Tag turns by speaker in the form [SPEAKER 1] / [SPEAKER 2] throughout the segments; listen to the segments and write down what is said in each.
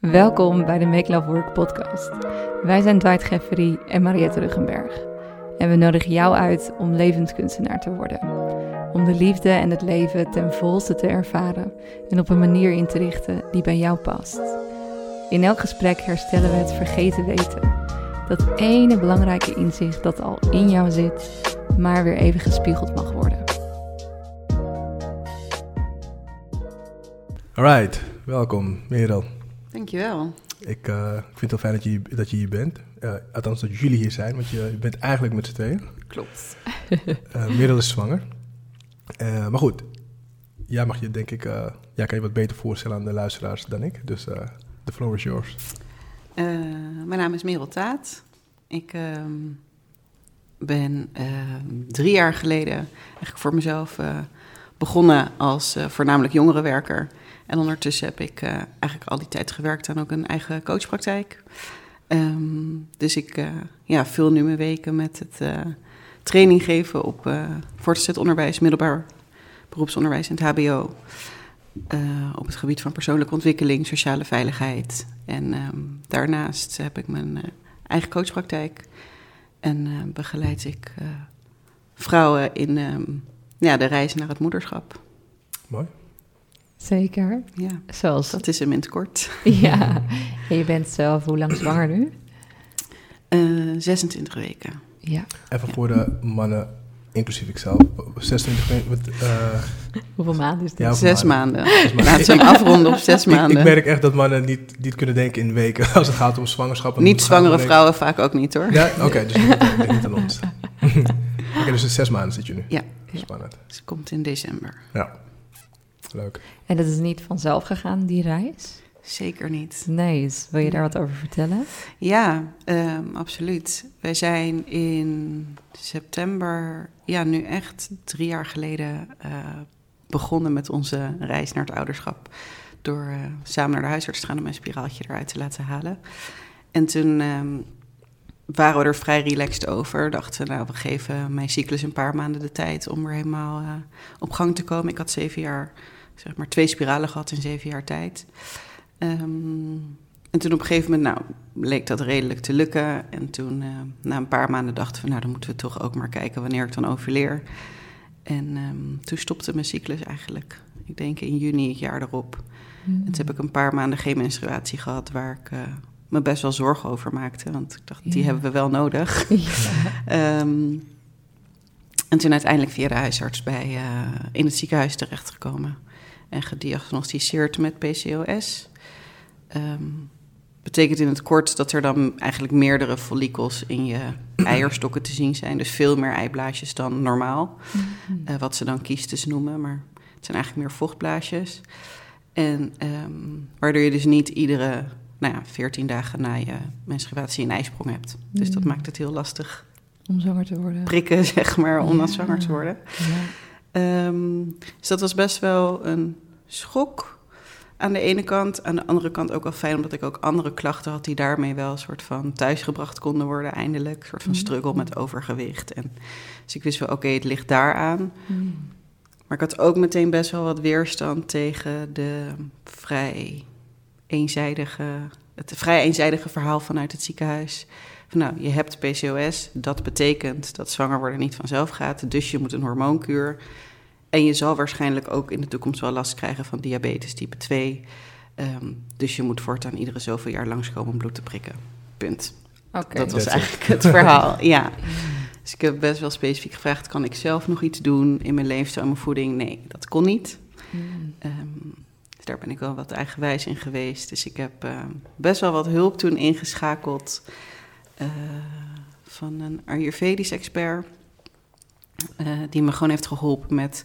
[SPEAKER 1] Welkom bij de Make Love Work podcast. Wij zijn Dwight Geffery en Mariette Ruggenberg. En we nodigen jou uit om levenskunstenaar te worden. Om de liefde en het leven ten volste te ervaren en op een manier in te richten die bij jou past. In elk gesprek herstellen we het vergeten weten. Dat ene belangrijke inzicht dat al in jou zit, maar weer even gespiegeld mag worden.
[SPEAKER 2] Alright, welkom Merel.
[SPEAKER 3] Dankjewel.
[SPEAKER 2] Ik, uh, ik vind het heel fijn dat je, dat je hier bent. Uh, althans, dat jullie hier zijn, want je, je bent eigenlijk met z'n tweeën.
[SPEAKER 3] Klopt.
[SPEAKER 2] uh, Merel is zwanger. maar goed, jij mag je denk ik, jij kan je wat beter voorstellen aan de luisteraars dan ik. Dus the floor is yours.
[SPEAKER 3] mijn naam is Merel Taat. Ik ehm, ben ehm, drie jaar geleden eigenlijk voor mezelf begonnen als voornamelijk jongerenwerker. En ondertussen heb ik uh, eigenlijk al die tijd gewerkt aan ook een eigen coachpraktijk. Um, dus ik uh, ja, vul nu mijn weken met het uh, training geven op voortgezet onderwijs, middelbaar beroepsonderwijs en het HBO. op het gebied van persoonlijke ontwikkeling, sociale veiligheid. En um, daarnaast heb ik mijn eigen coachpraktijk. En begeleid ik vrouwen in um, ja, de reis naar het moederschap.
[SPEAKER 2] Mooi.
[SPEAKER 1] Zeker.
[SPEAKER 3] Ja,
[SPEAKER 1] Zoals...
[SPEAKER 3] dat is hem in het kort.
[SPEAKER 1] Ja, en je bent zelf hoe lang zwanger nu?
[SPEAKER 3] Uh, 26 weken.
[SPEAKER 1] Ja.
[SPEAKER 2] Even voor de mannen, inclusief ikzelf, 26 weken. Uh,
[SPEAKER 1] hoeveel maanden is dit?
[SPEAKER 3] Ja, zes maanden. maanden. Laten we hem afronden op zes maanden.
[SPEAKER 2] Ik, ik, merk echt dat mannen niet, niet kunnen denken in weken als het gaat om zwangerschap.
[SPEAKER 3] Niet zwangere vrouwen vaak ook niet hoor.
[SPEAKER 2] Ja, oké, okay, dus niet, niet aan ons. oké, okay, dus zes maanden zit je nu.
[SPEAKER 3] Ja.
[SPEAKER 2] Spannend.
[SPEAKER 3] Ja. Ze komt in december.
[SPEAKER 2] Ja. Leuk.
[SPEAKER 1] En dat is niet vanzelf gegaan, die reis?
[SPEAKER 3] Zeker niet.
[SPEAKER 1] Nee, dus wil je daar wat over vertellen?
[SPEAKER 3] Ja, um, absoluut. Wij zijn in september, ja, nu echt drie jaar geleden uh, begonnen met onze reis naar het ouderschap. Door uh, samen naar de huisarts te gaan om een spiraaltje eruit te laten halen. En toen um, waren we er vrij relaxed over. Dachten, nou, we geven mijn cyclus een paar maanden de tijd om weer helemaal uh, op gang te komen. Ik had zeven jaar zeg maar twee spiralen gehad in zeven jaar tijd. Um, en toen op een gegeven moment, nou, leek dat redelijk te lukken. En toen, uh, na een paar maanden, dachten we, nou, dan moeten we toch ook maar kijken wanneer ik dan overleer. En um, toen stopte mijn cyclus eigenlijk. Ik denk in juni het jaar erop. Mm. En toen heb ik een paar maanden geen menstruatie gehad, waar ik uh, me best wel zorgen over maakte. Want ik dacht, ja. die hebben we wel nodig. Ja. um, en toen uiteindelijk via de huisarts bij, uh, in het ziekenhuis terechtgekomen en gediagnosticeerd met PCOS. Um, betekent in het kort dat er dan eigenlijk meerdere follicels in je eierstokken te zien zijn. Dus veel meer eiblaasjes dan normaal. Mm-hmm. Uh, wat ze dan kiestes noemen, maar het zijn eigenlijk meer vochtblaasjes. En um, waardoor je dus niet iedere nou ja, 14 dagen na je menstruatie een ijsprong hebt. Mm. Dus dat maakt het heel lastig.
[SPEAKER 1] Om zwanger te worden.
[SPEAKER 3] Prikken, zeg maar, om ja. dan zwanger te worden. Ja. Um, dus dat was best wel een schok aan de ene kant. Aan de andere kant ook wel fijn, omdat ik ook andere klachten had die daarmee wel een soort van thuisgebracht konden worden, eindelijk. Een soort van struggle met overgewicht. En, dus ik wist wel, oké, okay, het ligt daaraan. Mm. Maar ik had ook meteen best wel wat weerstand tegen de vrij eenzijdige, het vrij eenzijdige verhaal vanuit het ziekenhuis. Van, nou, je hebt PCOS, dat betekent dat zwanger worden niet vanzelf gaat, dus je moet een hormoonkuur. En je zal waarschijnlijk ook in de toekomst wel last krijgen van diabetes type 2. Um, dus je moet voortaan iedere zoveel jaar langskomen om bloed te prikken. Punt.
[SPEAKER 1] Okay.
[SPEAKER 3] Dat was eigenlijk het verhaal, ja. Dus ik heb best wel specifiek gevraagd, kan ik zelf nog iets doen in mijn levensstijl en mijn voeding? Nee, dat kon niet. Mm. Um, dus daar ben ik wel wat eigenwijs in geweest. Dus ik heb uh, best wel wat hulp toen ingeschakeld uh, van een Ayurvedisch expert. Uh, die me gewoon heeft geholpen met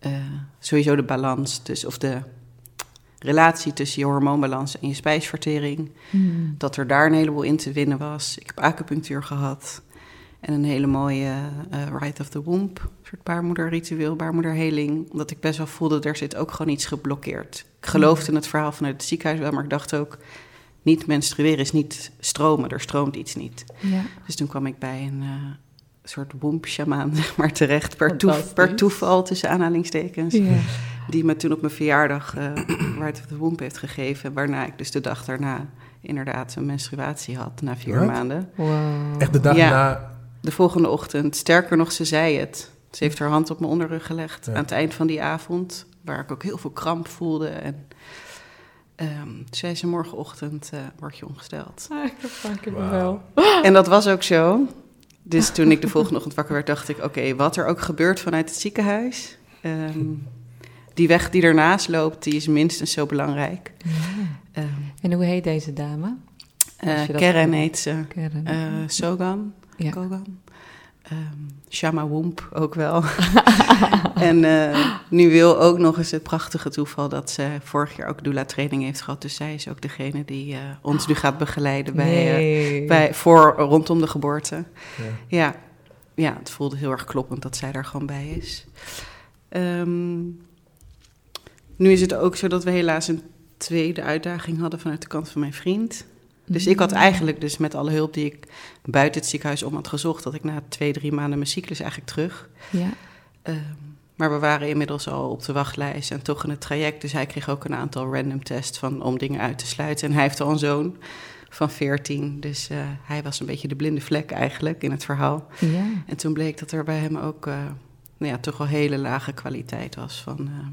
[SPEAKER 3] uh, sowieso de balans, dus, of de relatie tussen je hormoonbalans en je spijsvertering. Mm. Dat er daar een heleboel in te winnen was. Ik heb acupunctuur gehad en een hele mooie uh, Right of the Womb, een soort baarmoederritueel, baarmoederheling. Omdat ik best wel voelde, er zit ook gewoon iets geblokkeerd. Ik geloofde in het verhaal vanuit het ziekenhuis wel, maar ik dacht ook, niet menstrueren is niet stromen, er stroomt iets niet.
[SPEAKER 1] Ja.
[SPEAKER 3] Dus toen kwam ik bij een soort womp-shamaan zeg maar, terecht, per, toef, per toeval tussen aanhalingstekens.
[SPEAKER 1] Ja.
[SPEAKER 3] Die me toen op mijn verjaardag uh, Right of the Womb heeft gegeven. Waarna ik dus de dag daarna inderdaad een menstruatie had, na vier maanden.
[SPEAKER 1] Wow.
[SPEAKER 2] Echt de dag
[SPEAKER 3] Ja.
[SPEAKER 2] na...
[SPEAKER 3] De volgende ochtend. Sterker nog, ze zei het. Ze heeft haar hand op mijn onderrug gelegd
[SPEAKER 2] Ja.
[SPEAKER 3] aan het eind van die avond. Waar ik ook heel veel kramp voelde. En ehm, toen zei ze morgenochtend eh, word je ongesteld.
[SPEAKER 1] Ah, ik wel.
[SPEAKER 3] En dat was ook zo. Dus toen ik de volgende ochtend wakker werd, dacht ik... oké, wat er ook gebeurt vanuit het ziekenhuis... ehm, die weg die ernaast loopt, die is minstens zo belangrijk. Ehm
[SPEAKER 1] En hoe heet deze dame?
[SPEAKER 3] eh,
[SPEAKER 1] je dat-
[SPEAKER 3] Keren heet ze.
[SPEAKER 1] Karen.
[SPEAKER 3] Eh, Sogan,
[SPEAKER 1] Ja.
[SPEAKER 3] Kogan. Ehm Shama Womp ook wel. en eh, nu wil ook nog eens het prachtige toeval dat ze vorig jaar ook doula-training heeft gehad. Dus zij is ook degene die eh, ons nu gaat begeleiden bij, eh, bij, voor, rondom de geboorte.
[SPEAKER 2] Ja.
[SPEAKER 3] Ja. ja, het voelde heel erg kloppend dat zij daar gewoon bij is. Ehm, nu is het ook zo dat we helaas een tweede uitdaging hadden vanuit de kant van mijn vriend. Dus ik had eigenlijk dus met alle hulp die ik buiten het ziekenhuis om had gezocht... dat ik na twee, drie maanden mijn cyclus eigenlijk terug.
[SPEAKER 1] Ja.
[SPEAKER 3] Ehm, maar we waren inmiddels al op de wachtlijst en toch in het traject. Dus hij kreeg ook een aantal random tests van, om dingen uit te sluiten. En hij heeft al een zoon van 14. Dus eh, hij was een beetje de blinde vlek eigenlijk in het verhaal.
[SPEAKER 1] Ja.
[SPEAKER 3] En toen bleek dat er bij hem ook eh, nou ja, toch wel hele lage kwaliteit was van eh,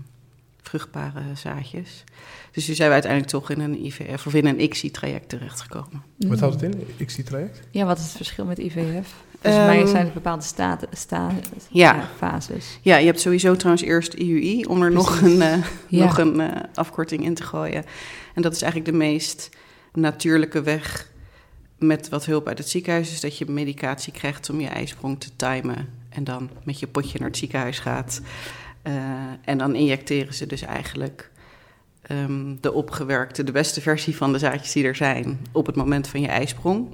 [SPEAKER 3] vruchtbare zaadjes. Dus toen zijn we uiteindelijk toch in een IVF of in een ICSI-traject terechtgekomen.
[SPEAKER 2] Wat houdt het in? Ik zie traject.
[SPEAKER 1] Ja, wat is het verschil met IVF? Volgens mij
[SPEAKER 3] Ehm,
[SPEAKER 1] zijn het bepaalde staten, sta,
[SPEAKER 3] Ja.
[SPEAKER 1] fases.
[SPEAKER 3] Ja, je hebt sowieso trouwens eerst IUI om er nog een, eh,
[SPEAKER 1] Ja.
[SPEAKER 3] nog een eh, afkorting in te gooien. En dat is eigenlijk de meest natuurlijke weg met wat hulp uit het ziekenhuis. Is dat je medicatie krijgt om je ijsprong te timen. En dan met je potje naar het ziekenhuis gaat. Eh, en dan injecteren ze dus eigenlijk ehm, de opgewerkte, de beste versie van de zaadjes die er zijn. op het moment van je ijsprong.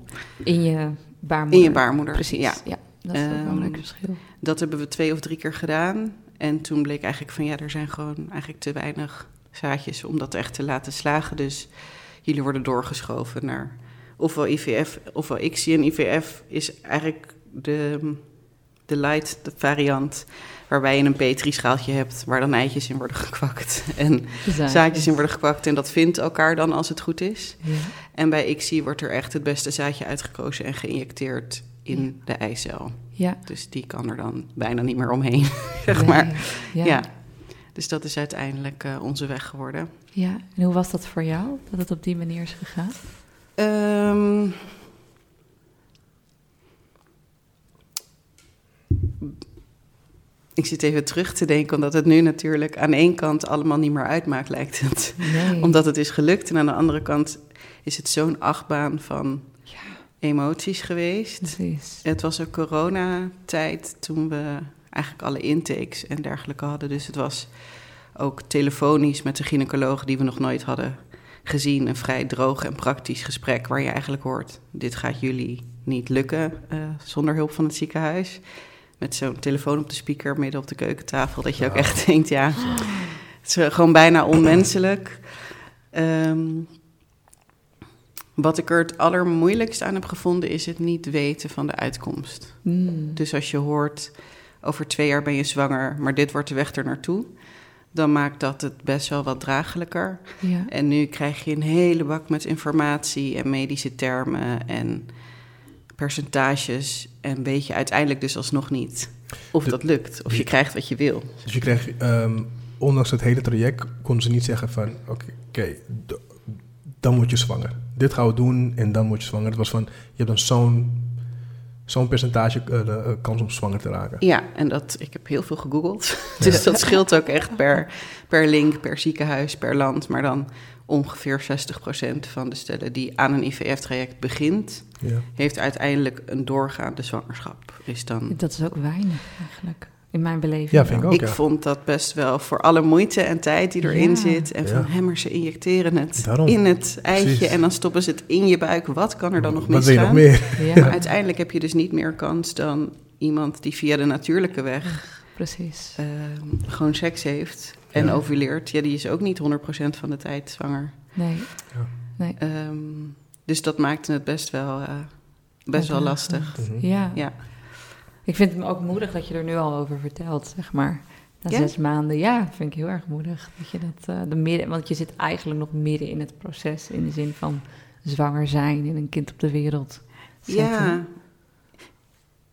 [SPEAKER 1] In je baarmoeder.
[SPEAKER 3] In je baarmoeder.
[SPEAKER 1] Precies, ja.
[SPEAKER 3] Ja.
[SPEAKER 1] Dat is wel een
[SPEAKER 3] Ehm,
[SPEAKER 1] belangrijk verschil.
[SPEAKER 3] Dat hebben we twee of drie keer gedaan. En toen bleek eigenlijk van ja, er zijn gewoon eigenlijk te weinig zaadjes om dat echt te laten slagen. Dus jullie worden doorgeschoven naar ofwel IVF ofwel ICSI. En IVF is eigenlijk de, de light de variant waarbij je een petrischaaltje hebt waar dan eitjes in worden gekwakt. En zaadjes in worden gekwakt en dat vindt elkaar dan als het goed is.
[SPEAKER 1] Ja.
[SPEAKER 3] En bij ICSI wordt er echt het beste zaadje uitgekozen en geïnjecteerd in de eicel.
[SPEAKER 1] Ja.
[SPEAKER 3] Dus die kan er dan bijna niet meer omheen, zeg maar.
[SPEAKER 1] Ja.
[SPEAKER 3] Ja. Dus dat is uiteindelijk eh, onze weg geworden.
[SPEAKER 1] ja. En hoe was dat voor jou, dat het op die manier is gegaan?
[SPEAKER 3] Ehm, ik zit even terug te denken, omdat het nu natuurlijk aan één kant allemaal niet meer uitmaakt, lijkt het.
[SPEAKER 1] Nee.
[SPEAKER 3] Omdat het is gelukt. En aan de andere kant is het zo'n achtbaan van
[SPEAKER 1] Ja.
[SPEAKER 3] emoties geweest.
[SPEAKER 1] Precies.
[SPEAKER 3] Het was ook coronatijd toen we eigenlijk alle intakes en dergelijke hadden. Dus het was ook telefonisch met de gynaecoloog die we nog nooit hadden gezien. Een vrij droog en praktisch gesprek waar je eigenlijk hoort... dit gaat jullie niet lukken eh, zonder hulp van het ziekenhuis. Met zo'n telefoon op de speaker midden op de keukentafel. Dat je ook echt denkt, ja, het is gewoon bijna onmenselijk. Ehm, wat ik er het allermoeilijkst aan heb gevonden... is het niet weten van de uitkomst.
[SPEAKER 1] Mm.
[SPEAKER 3] Dus als je hoort, over twee jaar ben je zwanger, maar dit wordt de weg er naartoe, dan maakt dat het best wel wat draaglijker.
[SPEAKER 1] Ja.
[SPEAKER 3] En nu krijg je een hele bak met informatie en medische termen en percentages. En weet je uiteindelijk dus alsnog niet of
[SPEAKER 2] De-
[SPEAKER 3] dat lukt, of je krijgt wat je wil.
[SPEAKER 2] Dus je kreeg, ehm, ondanks het hele traject, konden ze niet zeggen van... Oké, dan word je zwanger. Dit gaan we doen en dan word je zwanger. Het was van, je hebt dan zo'n zo'n percentage eh, eh, kans om zwanger te raken.
[SPEAKER 3] Ja, en dat, ik heb heel veel gegoogeld. Dus dat scheelt ook echt per, per link, per ziekenhuis, per land. Maar dan ongeveer 60% van de stellen die aan een IVF-traject begint...
[SPEAKER 2] Ja.
[SPEAKER 3] heeft uiteindelijk een doorgaande zwangerschap. Is dan...
[SPEAKER 1] Dat is ook weinig eigenlijk, in mijn beleving.
[SPEAKER 2] Ja, vind ik ook.
[SPEAKER 3] Ik
[SPEAKER 2] ja.
[SPEAKER 3] vond dat best wel voor alle moeite en tijd die erin
[SPEAKER 1] Ja.
[SPEAKER 3] zit. En van hemmer, ze injecteren het
[SPEAKER 2] Daarom.
[SPEAKER 3] in het eitje
[SPEAKER 2] Precies.
[SPEAKER 3] en dan stoppen ze het in je buik. Wat kan er dan nog
[SPEAKER 2] Wat wil je nog
[SPEAKER 3] misgaan?
[SPEAKER 2] meer?
[SPEAKER 1] Ja,
[SPEAKER 3] Maar uiteindelijk heb je dus niet meer kans dan iemand die via de natuurlijke weg
[SPEAKER 1] precies.
[SPEAKER 3] ehm, gewoon seks heeft en
[SPEAKER 2] Ja.
[SPEAKER 3] ovuleert. Ja, die is ook niet 100% van de tijd zwanger.
[SPEAKER 1] Nee.
[SPEAKER 2] Ja.
[SPEAKER 1] Nee.
[SPEAKER 3] Ehm, dus dat maakte het best wel, eh, best wel lastig.
[SPEAKER 2] Mhm.
[SPEAKER 1] Ja.
[SPEAKER 3] Ja.
[SPEAKER 1] Ik vind het ook moedig dat je er nu al over vertelt, zeg maar. Na
[SPEAKER 3] Ja?
[SPEAKER 1] zes maanden, ja, vind ik heel erg moedig. Dat je dat, eh, de midden, want je zit eigenlijk nog midden in het proces. In de zin van zwanger zijn en een kind op de wereld zetten.
[SPEAKER 3] Ja.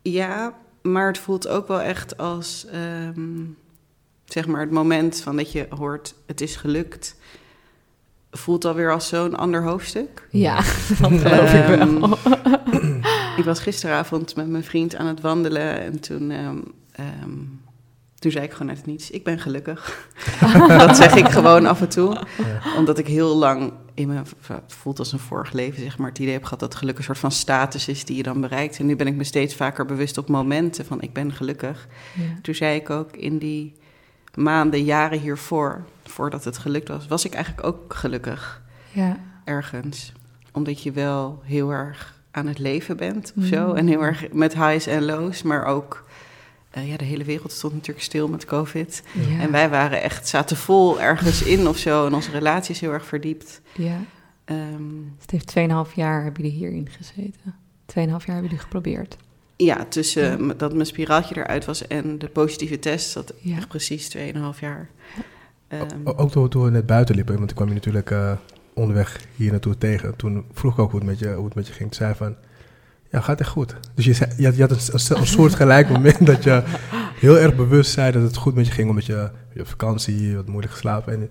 [SPEAKER 3] ja, maar het voelt ook wel echt als, ehm, zeg maar, het moment van dat je hoort, het is gelukt. Voelt alweer als zo'n ander hoofdstuk.
[SPEAKER 1] Ja, dat geloof ik wel.
[SPEAKER 3] Ik was gisteravond met mijn vriend aan het wandelen en toen, ehm, ehm, toen zei ik gewoon uit het niets, ik ben gelukkig. dat zeg ik gewoon af en toe.
[SPEAKER 2] Ja.
[SPEAKER 3] Omdat ik heel lang in mijn, het voelt als een vorig leven, zeg maar, het idee heb gehad dat geluk een soort van status is die je dan bereikt. En nu ben ik me steeds vaker bewust op momenten van ik ben gelukkig.
[SPEAKER 1] Ja.
[SPEAKER 3] Toen zei ik ook in die maanden, jaren hiervoor, voordat het gelukt was, was ik eigenlijk ook gelukkig
[SPEAKER 1] ja.
[SPEAKER 3] ergens. Omdat je wel heel erg aan het leven bent of zo.
[SPEAKER 1] Mm.
[SPEAKER 3] En heel erg met highs en lows, maar ook... eh, ja, de hele wereld stond natuurlijk stil met COVID.
[SPEAKER 1] Ja.
[SPEAKER 3] En wij waren echt, zaten vol ergens in of zo. En onze relatie is heel erg verdiept.
[SPEAKER 1] ja.
[SPEAKER 3] Ehm,
[SPEAKER 1] Het heeft 2,5 jaar hebben jullie hierin gezeten. 2,5 jaar hebben jullie geprobeerd.
[SPEAKER 3] ja, tussen
[SPEAKER 1] Ja.
[SPEAKER 3] dat mijn spiraaltje eruit was en de positieve test... zat
[SPEAKER 1] Ja.
[SPEAKER 3] echt precies 2,5 jaar. Ehm,
[SPEAKER 2] O- Ook toen, toen we net buiten liepen, want ik kwam je natuurlijk eh, onderweg hier naartoe tegen. Toen vroeg ik ook hoe het met je, hoe het met je ging. Toen zei van, ja, gaat echt goed. Dus je, zei, je had, je had een, een, soort gelijk moment dat je heel erg bewust zei dat het goed met je ging. Omdat je, je op vakantie, je had moeilijk geslapen. En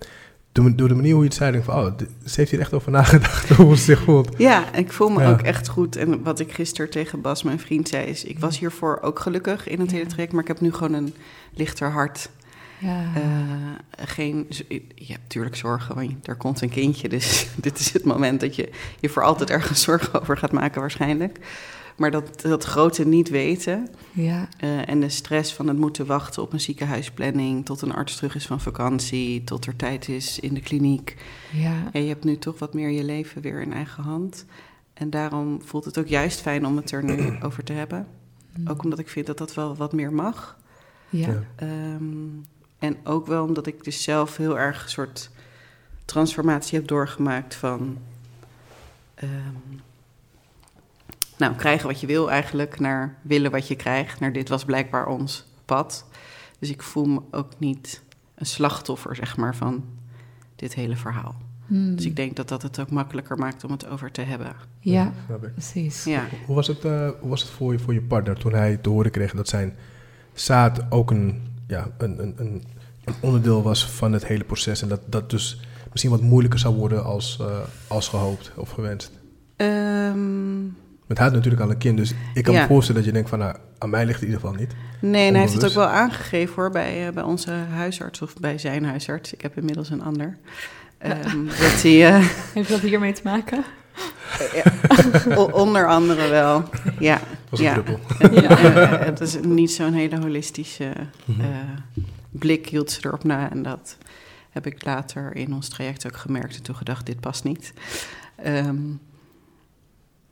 [SPEAKER 2] door, door de manier hoe je het zei, denk ik van, oh, ze heeft hier echt over nagedacht hoe ze zich voelt.
[SPEAKER 3] Ja, ik voel me
[SPEAKER 2] Ja.
[SPEAKER 3] ook echt goed. En wat ik gisteren tegen Bas, mijn vriend, zei is... ik was hiervoor ook gelukkig in het hele traject... maar ik heb nu gewoon een lichter hart.
[SPEAKER 1] Ja.
[SPEAKER 3] Eh, geen, je hebt natuurlijk zorgen, want je- er komt een kindje. Dus dit is het moment dat je je voor altijd ergens zorgen over gaat maken waarschijnlijk. Maar dat, dat grote niet weten
[SPEAKER 1] ja.
[SPEAKER 3] eh, en de stress van het moeten wachten op een ziekenhuisplanning... tot een arts terug is van vakantie, tot er tijd is in de kliniek...
[SPEAKER 1] Ja.
[SPEAKER 3] Ja, je hebt nu toch wat meer je leven weer in eigen hand. En daarom voelt het ook juist fijn om het er nu over te hebben. Ook omdat ik vind dat dat wel wat meer mag.
[SPEAKER 1] Ja.
[SPEAKER 2] Ja.
[SPEAKER 3] En ook wel omdat ik dus zelf heel erg een soort transformatie heb doorgemaakt van... ehm, nou, krijgen wat je wil eigenlijk, naar willen wat je krijgt. Naar dit was blijkbaar ons pad. Dus ik voel me ook niet een slachtoffer, zeg maar, van dit hele verhaal.
[SPEAKER 1] Hmm.
[SPEAKER 3] Dus ik denk dat dat het ook makkelijker maakt om het over te hebben.
[SPEAKER 1] Ja, precies.
[SPEAKER 3] Ja,
[SPEAKER 2] Hoe was het, eh, hoe was het voor, je, voor je partner toen hij te horen kreeg dat zijn zaad ook een, ja, een, een, een, een onderdeel was van het hele proces en dat dat dus misschien wat moeilijker zou worden als, eh, als gehoopt of gewenst?
[SPEAKER 3] Ehm,
[SPEAKER 2] Met natuurlijk al een kind, dus ik kan
[SPEAKER 3] Ja.
[SPEAKER 2] me voorstellen dat je denkt van, nou, aan mij ligt het in ieder geval niet.
[SPEAKER 3] nee, en hij heeft het ook wel aangegeven hoor, bij, eh, bij onze huisarts of bij zijn huisarts. Ik heb inmiddels een ander. Ehm, dat hij, eh,
[SPEAKER 1] Heeft dat hiermee te maken?
[SPEAKER 3] Onder andere wel, ja.
[SPEAKER 2] was een
[SPEAKER 3] ja.
[SPEAKER 2] druppel.
[SPEAKER 3] En, eh, het is niet zo'n hele holistische
[SPEAKER 2] Mhm.
[SPEAKER 3] eh, blik hield ze erop na. En dat heb ik later in ons traject ook gemerkt. En toen gedacht, dit past niet. Ehm,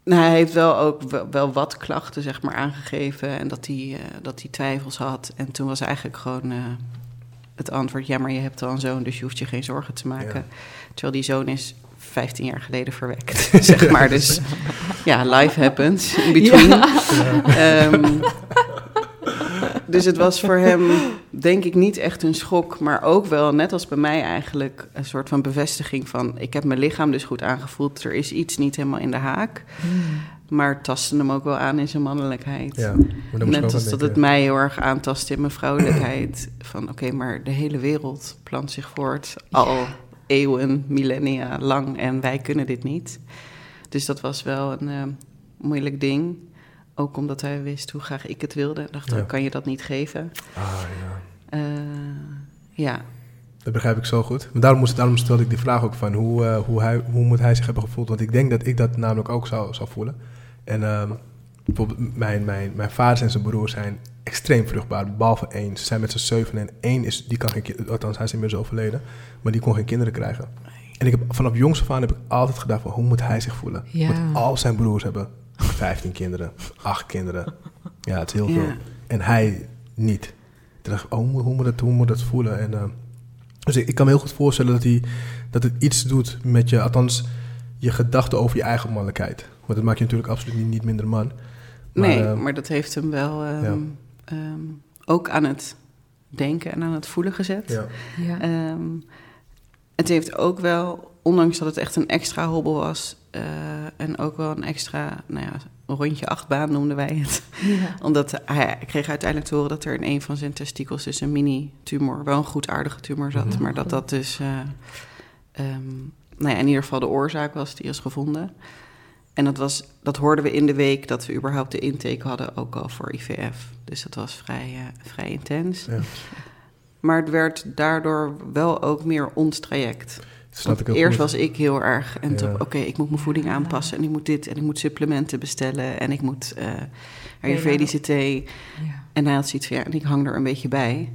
[SPEAKER 3] nou, hij heeft wel ook wel, wel wat klachten zeg maar, aangegeven. En dat hij, eh, dat hij twijfels had. En toen was eigenlijk gewoon eh, het antwoord... ja, maar je hebt al een zoon, dus je hoeft je geen zorgen te maken. Terwijl die zoon is 15 jaar geleden verwekt, zeg maar. Dus ja, life happens in between. Ehm, dus het was voor hem, denk ik, niet echt een schok, maar ook wel, net als bij mij eigenlijk, een soort van bevestiging van: ik heb mijn lichaam dus goed aangevoeld. Er is iets niet helemaal in de haak,
[SPEAKER 1] Hmm.
[SPEAKER 3] maar tastte hem ook wel aan in zijn mannelijkheid.
[SPEAKER 2] Ja,
[SPEAKER 3] Net als dat
[SPEAKER 2] denken.
[SPEAKER 3] het mij heel erg aantastte in mijn vrouwelijkheid. Van oké, maar de hele wereld plant zich voort. Al eeuwen, millennia lang en wij kunnen dit niet. Dus dat was wel een eh, moeilijk ding. Ook omdat hij wist hoe graag ik het wilde. Dacht,
[SPEAKER 2] Ja.
[SPEAKER 3] oh, kan je dat niet geven?
[SPEAKER 2] Ah, ja.
[SPEAKER 3] Eh, ja,
[SPEAKER 2] Dat begrijp ik zo goed. Maar daarom, moest, daarom stelde ik die vraag ook van hoe, eh, hoe, hij, hoe moet hij zich hebben gevoeld. Want ik denk dat ik dat namelijk ook zou, zou voelen. En ehm, bijvoorbeeld mijn, mijn, mijn vader en zijn broer zijn extreem vruchtbaar. Behalve één. Ze zijn met z'n zeven en één is, die kan geen kind- Althans, hij is inmiddels overleden. Maar die kon geen kinderen krijgen. En ik heb, vanaf jongs af aan heb ik altijd gedacht van hoe moet hij zich voelen?
[SPEAKER 1] Ja.
[SPEAKER 2] Want al zijn broers hebben 15 kinderen, 8 kinderen. Ja, het is heel
[SPEAKER 3] Ja.
[SPEAKER 2] veel. En hij niet. Toen dacht ik, oh, hoe, moet- hoe, moet dat, hoe moet dat voelen? En, ehm, dus ik, ik kan me heel goed voorstellen dat, hij, dat het iets doet met je, althans je gedachten over je eigen mannelijkheid. Want dat maakt je natuurlijk absoluut niet, niet minder man. Maar,
[SPEAKER 3] nee,
[SPEAKER 2] eh,
[SPEAKER 3] maar dat heeft hem wel ehm,
[SPEAKER 2] ja.
[SPEAKER 3] Ehm, ook aan het denken en aan het voelen gezet.
[SPEAKER 2] Ja.
[SPEAKER 1] Ja.
[SPEAKER 3] Ehm, het heeft ook wel, ondanks dat het echt een extra hobbel was... eh, en ook wel een extra, nou ja, een rondje achtbaan noemden wij het.
[SPEAKER 1] ja.
[SPEAKER 3] Omdat hij kreeg uiteindelijk te horen dat er in een van zijn testikels dus een mini-tumor, wel een goedaardige tumor zat, maar dat dat dus, eh, ehm, nou ja, in ieder geval de oorzaak was die is gevonden. En dat, was, dat hoorden we in de week dat we überhaupt de intake hadden, ook al voor IVF. Dus dat was vrij, eh, vrij intens.
[SPEAKER 2] Ja.
[SPEAKER 3] Maar het werd daardoor wel ook meer ons traject.
[SPEAKER 2] Snap ik heel
[SPEAKER 3] eerst
[SPEAKER 2] goed.
[SPEAKER 3] was ik heel erg en toen,
[SPEAKER 2] Ja.
[SPEAKER 3] oké, ik moet mijn voeding aanpassen en ik moet dit en ik moet supplementen bestellen en ik moet eh
[SPEAKER 1] nou-
[SPEAKER 3] Ayurvedische thee.
[SPEAKER 1] Ja.
[SPEAKER 3] En hij had zoiets van, ja, en ik hang er een beetje bij.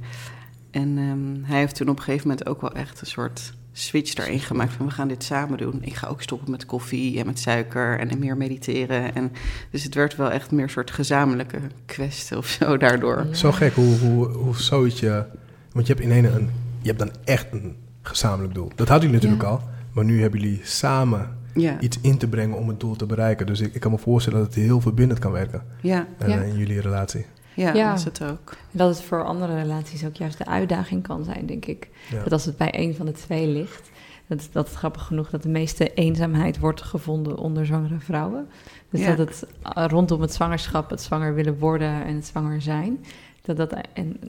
[SPEAKER 3] En ehm, hij heeft toen op een gegeven moment ook wel echt een soort switch daarin gemaakt van, we gaan dit samen doen. Ik ga ook stoppen met koffie en met suiker en meer mediteren. En, dus het werd wel echt meer een soort gezamenlijke kwestie of zo daardoor.
[SPEAKER 2] Zo gek hoe, hoe, hoe zoiets je... Want je hebt in een... Je hebt dan echt een gezamenlijk doel. Dat hadden jullie natuurlijk
[SPEAKER 1] Ja.
[SPEAKER 2] al. Maar nu hebben jullie samen
[SPEAKER 3] Ja,
[SPEAKER 2] iets in te brengen om het doel te bereiken. Dus ik, ik kan me voorstellen dat het heel verbindend kan werken
[SPEAKER 3] ja,
[SPEAKER 2] eh,
[SPEAKER 1] Ja.
[SPEAKER 2] in jullie relatie.
[SPEAKER 3] Ja,
[SPEAKER 1] Ja.
[SPEAKER 3] dat is het ook.
[SPEAKER 1] Dat het voor andere relaties ook juist de uitdaging kan zijn, denk ik.
[SPEAKER 2] Ja.
[SPEAKER 1] Dat als het bij een van de twee ligt, dat, dat is grappig genoeg dat de meeste eenzaamheid wordt gevonden onder zwangere vrouwen. Dus
[SPEAKER 3] Ja.
[SPEAKER 1] dat het eh, rondom het zwangerschap, het zwanger willen worden en het zwanger zijn, dat, dat, en,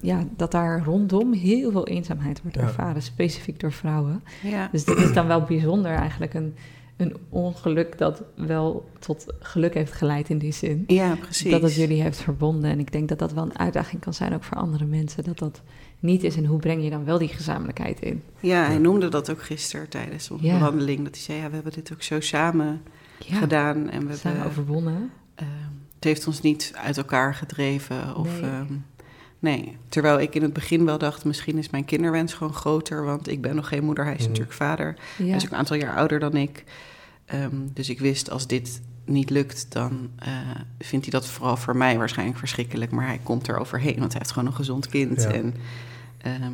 [SPEAKER 1] ja, dat daar rondom heel veel eenzaamheid wordt
[SPEAKER 2] Ja.
[SPEAKER 1] ervaren, specifiek door vrouwen.
[SPEAKER 3] Ja,
[SPEAKER 1] Dus dat is dan wel bijzonder eigenlijk, een, een ongeluk dat wel tot geluk heeft geleid in die zin.
[SPEAKER 3] ja precies.
[SPEAKER 1] Dat het jullie heeft verbonden. En ik denk dat dat wel een uitdaging kan zijn ook voor andere mensen. Dat dat niet is. En hoe breng je dan wel die gezamenlijkheid in?
[SPEAKER 3] Ja, hij noemde dat ook gisteren tijdens onze
[SPEAKER 1] Ja.
[SPEAKER 3] wandeling. Dat hij zei, ja, we hebben dit ook zo samen
[SPEAKER 1] Ja,
[SPEAKER 3] gedaan. En we
[SPEAKER 1] samen
[SPEAKER 3] hebben,
[SPEAKER 1] overwonnen.
[SPEAKER 3] Ehm, het heeft ons niet uit elkaar gedreven. Of,
[SPEAKER 1] Nee.
[SPEAKER 3] nee. Nee. Terwijl ik in het begin wel dacht, misschien is mijn kinderwens gewoon groter. Want ik ben nog geen moeder, hij is
[SPEAKER 2] Mhm.
[SPEAKER 3] natuurlijk vader. Hij
[SPEAKER 1] Ja.
[SPEAKER 3] is ook een aantal jaar ouder dan ik. Ehm, dus ik wist, als dit niet lukt, dan eh, vindt hij dat vooral voor mij waarschijnlijk verschrikkelijk. Maar hij komt er overheen, want hij heeft gewoon een gezond kind.
[SPEAKER 2] Ja.
[SPEAKER 3] En, ehm,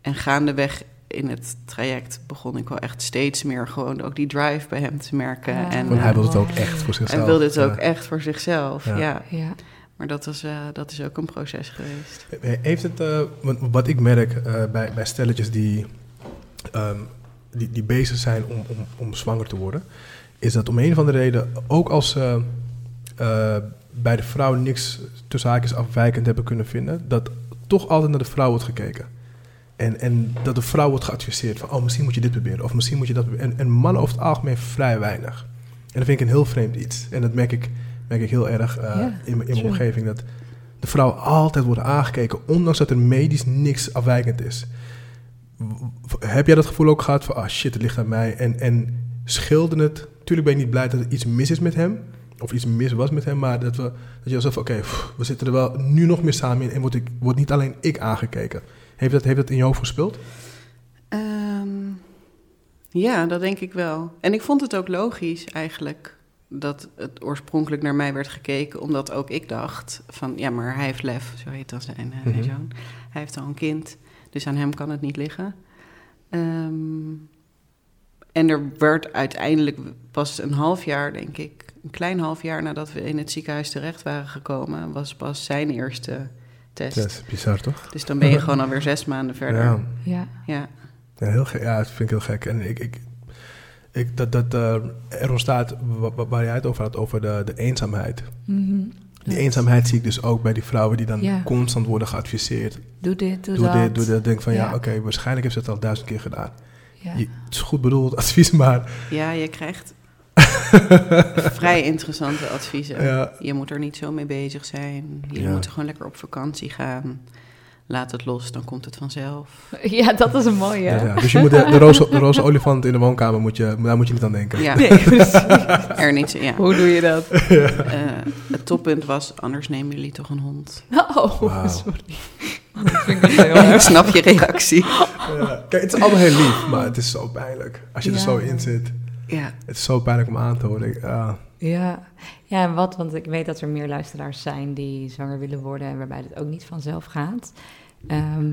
[SPEAKER 3] en gaandeweg in het traject begon ik wel echt steeds meer gewoon ook die drive bij hem te merken.
[SPEAKER 1] Ja.
[SPEAKER 3] En,
[SPEAKER 2] Want hij
[SPEAKER 3] eh,
[SPEAKER 2] wil het ook echt voor zichzelf.
[SPEAKER 3] hij wilde het ook echt voor zichzelf,
[SPEAKER 2] Ja.
[SPEAKER 3] ja.
[SPEAKER 1] ja.
[SPEAKER 3] Maar dat, was, eh, dat is ook een proces geweest.
[SPEAKER 2] Heeft het, eh, want wat ik merk eh, bij, bij stelletjes die, ehm, die, die bezig zijn om, om, om zwanger te worden, is dat om een of andere reden, ook als ze eh, bij de vrouw niks tussen haakjes afwijkend hebben kunnen vinden, dat toch altijd naar de vrouw wordt gekeken. En, en dat de vrouw wordt geadviseerd van, oh, misschien moet je dit proberen, of misschien moet je dat proberen. En, en mannen over het algemeen vrij weinig. En dat vind ik een heel vreemd iets. En dat merk ik, merk ik heel erg eh, in, mijn- in mijn
[SPEAKER 1] true.
[SPEAKER 2] omgeving, dat de vrouw altijd wordt aangekeken, ondanks dat er medisch niks afwijkend is. Heb jij dat gevoel ook gehad van, ah shit, het ligt aan mij? En, en scheelde het? Tuurlijk ben je niet blij dat er iets mis is met hem, of iets mis was met hem, maar dat, we, dat je alsof, oké, we zitten er wel nu nog meer samen in en word, ik, word niet alleen ik aangekeken. Heeft dat, heeft dat in je hoofd gespeeld?
[SPEAKER 3] Ehm, ja, dat denk ik wel. En ik vond het ook logisch eigenlijk dat het oorspronkelijk naar mij werd gekeken, omdat ook ik dacht van, ja, maar hij heeft lef, zo heet dan zijn, eh,
[SPEAKER 2] Mhm.
[SPEAKER 3] zoon. Hij heeft al een kind, dus aan hem kan het niet liggen. Ehm, en er werd uiteindelijk pas een half jaar, denk ik, een klein half jaar nadat we in het ziekenhuis terecht waren gekomen, was pas zijn eerste test.
[SPEAKER 2] Dat is bizar, toch?
[SPEAKER 3] Dus dan ben je gewoon alweer zes maanden verder.
[SPEAKER 2] Ja.
[SPEAKER 1] Ja.
[SPEAKER 3] ja.
[SPEAKER 2] Ja, heel gek. Ja, dat vind ik heel gek. En ik, ik, ik, dat, dat eh, er ontstaat, wa- wa- waar jij het over had, over de, de eenzaamheid.
[SPEAKER 1] Mhm.
[SPEAKER 2] Die eenzaamheid zie ik dus ook bij die vrouwen die dan
[SPEAKER 1] Ja.
[SPEAKER 2] constant worden geadviseerd.
[SPEAKER 1] Doe dit, doe,
[SPEAKER 2] Doe,
[SPEAKER 1] dat.
[SPEAKER 2] dit, doe dat. Denk van ja,
[SPEAKER 1] Ja.
[SPEAKER 2] oké, waarschijnlijk heeft ze het al duizend keer gedaan.
[SPEAKER 1] Ja.
[SPEAKER 2] Je, het is goed bedoeld advies, maar
[SPEAKER 3] Ja, je krijgt vrij interessante adviezen.
[SPEAKER 2] Ja.
[SPEAKER 3] Je moet er niet zo mee bezig zijn. Je
[SPEAKER 2] Ja.
[SPEAKER 3] moet gewoon lekker op vakantie gaan. Laat het los, dan komt het vanzelf.
[SPEAKER 1] Ja, dat is een mooie.
[SPEAKER 2] ja. ja. Dus je moet de, de, roze, de roze olifant in de woonkamer, moet je, daar moet je niet aan denken.
[SPEAKER 3] Ja,
[SPEAKER 1] Nee, precies.
[SPEAKER 3] er niet. Ja.
[SPEAKER 1] Hoe doe je dat?
[SPEAKER 3] Eh, het toppunt was, anders nemen jullie toch een hond.
[SPEAKER 1] Oh, sorry. Dat vind ik heel erg.
[SPEAKER 3] Ik snap je reactie.
[SPEAKER 2] Ja. Kijk, het is allemaal heel lief, maar het is zo pijnlijk. Als je er zo in zit,
[SPEAKER 3] Ja,
[SPEAKER 2] het is zo pijnlijk om aan te horen. Ik-.
[SPEAKER 1] Ja. ja, en wat? Want ik weet dat er meer luisteraars zijn die zwanger willen worden en waarbij het ook niet vanzelf gaat. Ehm,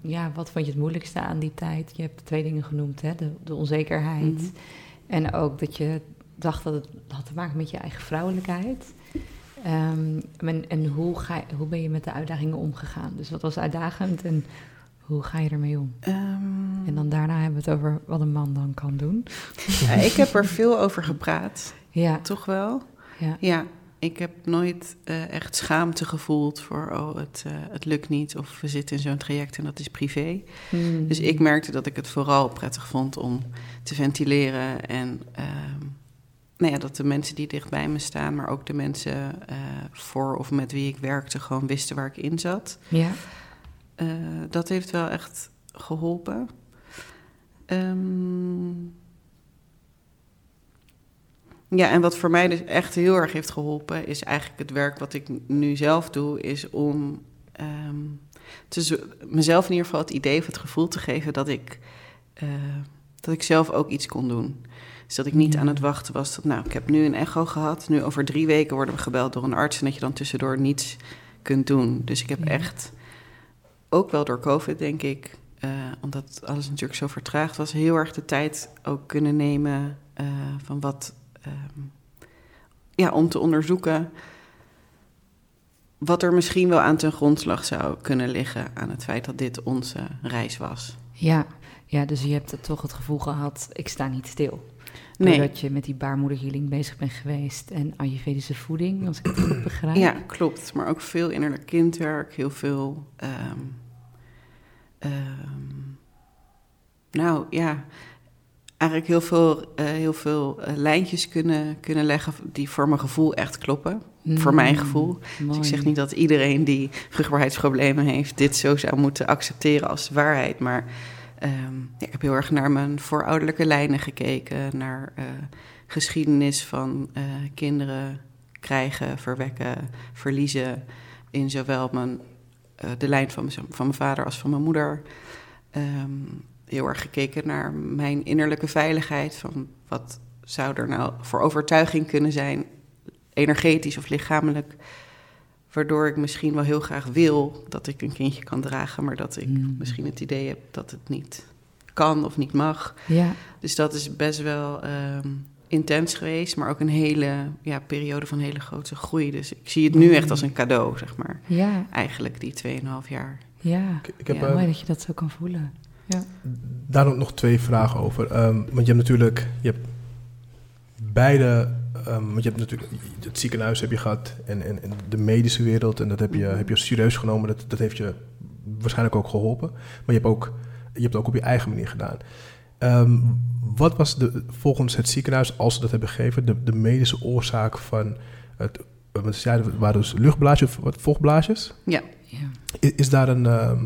[SPEAKER 1] ja, wat vond je het moeilijkste aan die tijd? Je hebt twee dingen genoemd, hè? De, de onzekerheid
[SPEAKER 3] Mhm.
[SPEAKER 1] en ook dat je dacht dat het had te maken met je eigen vrouwelijkheid. Ehm, en en hoe, ga, hoe ben je met de uitdagingen omgegaan? Dus wat was uitdagend en hoe ga je ermee om?
[SPEAKER 3] Ehm,
[SPEAKER 1] En dan daarna hebben we het over wat een man dan kan doen.
[SPEAKER 3] ja, ik heb er veel over gepraat,
[SPEAKER 1] Ja,
[SPEAKER 3] toch wel?
[SPEAKER 1] ja.
[SPEAKER 3] Ja, ik heb nooit eh, echt schaamte gevoeld voor, oh, het, eh, het lukt niet of we zitten in zo'n traject en dat is privé.
[SPEAKER 1] Hmm.
[SPEAKER 3] Dus ik merkte dat ik het vooral prettig vond om te ventileren en ehm, nou ja, dat de mensen die dichtbij me staan, maar ook de mensen eh, voor of met wie ik werkte, gewoon wisten waar ik in zat.
[SPEAKER 1] Ja,
[SPEAKER 3] dat heeft wel echt geholpen. Ehm, ja, en wat voor mij dus echt heel erg heeft geholpen, is eigenlijk het werk wat ik nu zelf doe, is om ehm, te mezelf in ieder geval het idee of het gevoel te geven dat ik, eh, dat ik zelf ook iets kon doen. Dus dat ik niet
[SPEAKER 1] Ja.
[SPEAKER 3] aan het wachten was nou, ik heb nu een echo gehad, nu over drie weken worden we gebeld door een arts en dat je dan tussendoor niets kunt doen. Dus ik heb
[SPEAKER 1] Ja.
[SPEAKER 3] echt, ook wel door COVID denk ik, eh, omdat alles natuurlijk zo vertraagd was, heel erg de tijd ook kunnen nemen eh, van wat, ehm, ja, om te onderzoeken wat er misschien wel aan ten grondslag zou kunnen liggen aan het feit dat dit onze reis was.
[SPEAKER 1] ja. ja, dus je hebt toch het gevoel gehad, ik sta niet stil.
[SPEAKER 3] Nee,
[SPEAKER 1] Doordat je met die baarmoederhealing bezig bent geweest en Ayurvedische voeding, als ik het goed begrijp.
[SPEAKER 3] ja, klopt. Maar ook veel innerlijk kindwerk, heel veel. ehm, nou ja, eigenlijk heel veel, eh, heel veel eh, lijntjes kunnen, kunnen leggen die voor mijn gevoel echt kloppen. voor mijn
[SPEAKER 1] Mm,
[SPEAKER 3] gevoel. Dus ik zeg niet dat iedereen die vruchtbaarheidsproblemen heeft, dit zo zou moeten accepteren als waarheid. Maar ehm, ja, ik heb heel erg naar mijn voorouderlijke lijnen gekeken, naar eh, geschiedenis van kinderen krijgen, verwekken, verliezen in zowel mijn, de lijn van, mijn- van mijn vader als van mijn moeder. Ehm, heel erg gekeken naar mijn innerlijke veiligheid. Van wat zou er nou voor overtuiging kunnen zijn, energetisch of lichamelijk. Waardoor ik misschien wel heel graag wil dat ik een kindje kan dragen, maar dat ik
[SPEAKER 1] Mm.
[SPEAKER 3] misschien het idee heb dat het niet kan of niet mag.
[SPEAKER 1] Ja,
[SPEAKER 3] Dus dat is best wel ehm, intens geweest, maar ook een hele ja, periode van hele grote groei. Dus ik zie het nu echt als een cadeau, zeg maar.
[SPEAKER 1] ja,
[SPEAKER 3] Eigenlijk die 2,5 jaar.
[SPEAKER 1] ja.
[SPEAKER 2] Ik, ik heb
[SPEAKER 3] Ja,
[SPEAKER 2] eh,
[SPEAKER 1] Mooi dat je dat zo kan voelen.
[SPEAKER 2] Daar nog- nog twee vragen over. Ehm, want je hebt natuurlijk, je hebt beide, ehm, want je hebt natuurlijk het ziekenhuis heb je gehad en, en, en de medische wereld en dat heb je,
[SPEAKER 3] Mhm.
[SPEAKER 2] heb je serieus genomen. Dat, dat heeft je waarschijnlijk ook geholpen. Maar je hebt ook, je hebt het ook op je eigen manier gedaan. Ehm, wat was de, volgens het ziekenhuis, als ze dat hebben gegeven, de, de medische oorzaak van het, want ze zeiden, het waren dus luchtblaasjes of wat, vochtblaasjes?
[SPEAKER 3] Ja.
[SPEAKER 1] Ja.
[SPEAKER 2] Is, is daar een. ehm,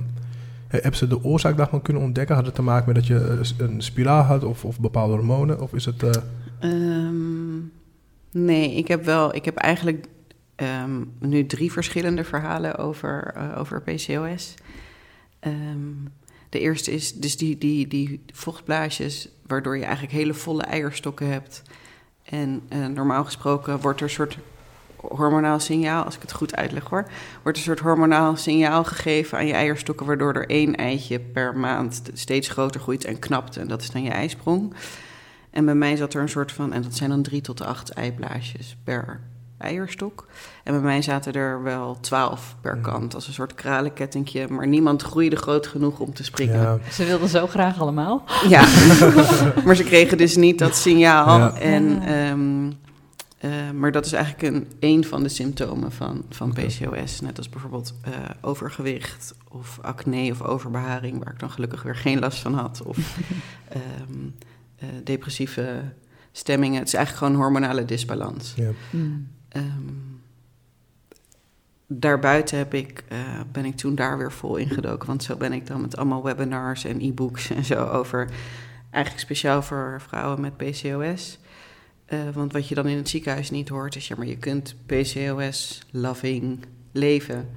[SPEAKER 2] hebben ze de oorzaak daarvan kunnen ontdekken? Had het te maken met dat je eh, een spiraal had of, of bepaalde hormonen? Of is het. eh,
[SPEAKER 3] Ehm, nee, ik heb wel, ik heb eigenlijk ehm, nu drie verschillende verhalen over, eh, over PCOS. Ehm, de eerste is dus die, die, die vochtblaasjes, waardoor je eigenlijk hele volle eierstokken hebt. En eh, normaal gesproken wordt er een soort hormonaal signaal, als ik het goed uitleg hoor, wordt een soort hormonaal signaal gegeven aan je eierstokken, waardoor er één eitje per maand steeds groter groeit en knapt. En dat is dan je ijsprong. En bij mij zat er een soort van, en dat zijn dan drie tot acht eiblaasjes per eierstok. En bij mij zaten er wel twaalf per kant, als een soort kralenkettingje. Maar niemand groeide groot genoeg om te springen.
[SPEAKER 2] ja,
[SPEAKER 1] Ze wilden zo graag allemaal.
[SPEAKER 3] Ja, maar ze kregen dus niet dat signaal.
[SPEAKER 2] Ja.
[SPEAKER 3] En,
[SPEAKER 1] Ja.
[SPEAKER 3] Eh, maar dat is eigenlijk een, een van de symptomen van, van. PCOS. Net als bijvoorbeeld eh, overgewicht of acne of overbeharing, waar ik dan gelukkig weer geen last van had. Of ehm, eh, depressieve stemmingen. Het is eigenlijk gewoon hormonale disbalans.
[SPEAKER 2] ja.
[SPEAKER 1] Mm.
[SPEAKER 3] Ehm, daarbuiten heb ik, eh, ben ik toen daar weer vol ingedoken. Want zo ben ik dan met allemaal webinars en e-books en zo over. Eigenlijk speciaal voor vrouwen met PCOS. Eh, want wat je dan in het ziekenhuis niet hoort is, ja, maar je kunt PCOS-loving leven.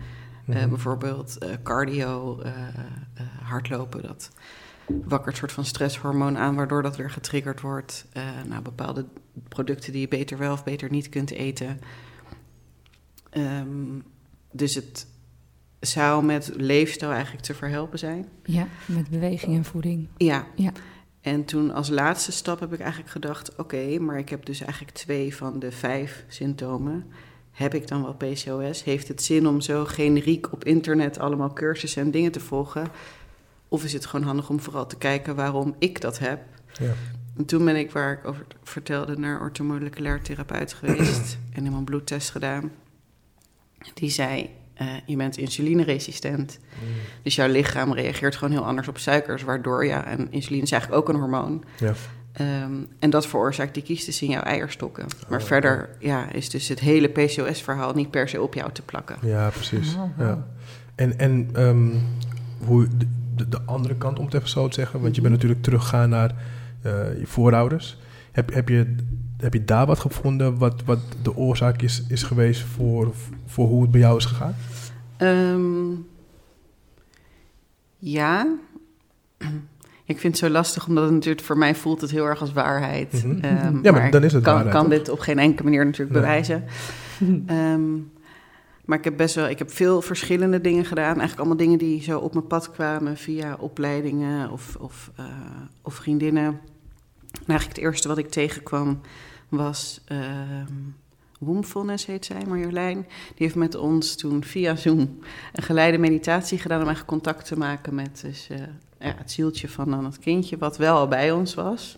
[SPEAKER 3] Eh,
[SPEAKER 2] Mhm.
[SPEAKER 3] bijvoorbeeld eh, cardio, eh, eh, hardlopen, dat wakkert een soort van stresshormoon aan, waardoor dat weer getriggerd wordt. Eh nou, bepaalde producten die je beter wel of beter niet kunt eten. Ehm, dus het zou met leefstijl eigenlijk te verhelpen zijn.
[SPEAKER 1] Ja, met beweging en voeding.
[SPEAKER 3] Ja.
[SPEAKER 1] Ja.
[SPEAKER 3] En toen als laatste stap heb ik eigenlijk gedacht: oké, maar ik heb dus eigenlijk twee van de vijf symptomen. heb ik dan wel PCOS? Heeft het zin om zo generiek op internet allemaal cursussen en dingen te volgen? Of is het gewoon handig om vooral te kijken waarom ik dat heb?
[SPEAKER 2] Ja.
[SPEAKER 3] En toen ben ik, waar ik over vertelde, naar orthomoleculair therapeut geweest en helemaal een bloedtest gedaan. Die zei, eh, je bent insulineresistent. Dus jouw lichaam reageert gewoon heel anders op suikers, waardoor ja, en insuline is eigenlijk ook een hormoon.
[SPEAKER 2] Ja.
[SPEAKER 3] Ehm, en dat veroorzaakt die kiestes in jouw eierstokken. Maar
[SPEAKER 2] Oh,
[SPEAKER 3] verder ja, is dus het hele PCOS-verhaal niet per se op jou te plakken.
[SPEAKER 2] Ja, precies.
[SPEAKER 1] Oh,
[SPEAKER 2] Ja. En, en ehm, hoe de, de, de andere kant, om het even zo te zeggen, want je bent natuurlijk teruggegaan naar eh, je voorouders. Heb, heb, je, heb je daar wat gevonden wat, wat de oorzaak is, is geweest voor, voor hoe het bij jou is gegaan?
[SPEAKER 3] Ehm, ja. Ik vind het zo lastig, omdat het natuurlijk voor mij voelt het heel erg als waarheid. Ehm,
[SPEAKER 2] Ja, maar dan is het
[SPEAKER 3] kan,
[SPEAKER 2] waarheid,
[SPEAKER 3] kan dit op geen enkele manier natuurlijk
[SPEAKER 2] Nee.
[SPEAKER 3] bewijzen. Ehm, maar ik heb best wel, ik heb veel verschillende dingen gedaan. Eigenlijk allemaal dingen die zo op mijn pad kwamen via opleidingen of, of, eh, of vriendinnen. En eigenlijk het eerste wat ik tegenkwam was Wombfulness heet zij, Marjolein. Die heeft met ons toen via Zoom een geleide meditatie gedaan om eigenlijk contact te maken met dus, eh, ja, het zieltje van dan het kindje, wat wel al bij ons was.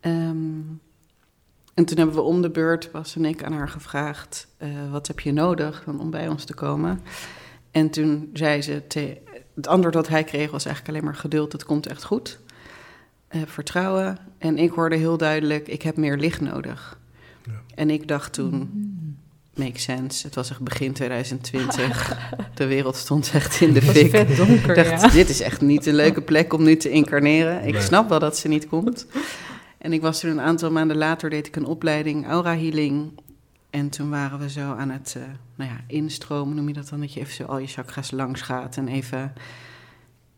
[SPEAKER 3] Ehm, en toen hebben we om de beurt, Bas en ik, aan haar gevraagd: eh, wat heb je nodig om bij ons te komen? En toen zei ze: te- het antwoord dat hij kreeg was eigenlijk alleen maar geduld, het komt echt goed. Eh, vertrouwen. En ik hoorde heel duidelijk: ik heb meer licht nodig.
[SPEAKER 2] Ja.
[SPEAKER 3] En ik dacht toen: makes sense. Het was echt begin 2020. de wereld stond echt in de fik.
[SPEAKER 1] vet donker,
[SPEAKER 3] Ik dacht,
[SPEAKER 1] ja.
[SPEAKER 3] dit is echt niet een leuke plek om nu te incarneren. Ik
[SPEAKER 2] Nee.
[SPEAKER 3] snap wel dat ze niet komt. En ik was toen een aantal maanden later, deed ik een opleiding Aura Healing. En toen waren we zo aan het eh, nou ja, instromen, noem je dat dan? Dat je even zo al je chakras langs gaat en even,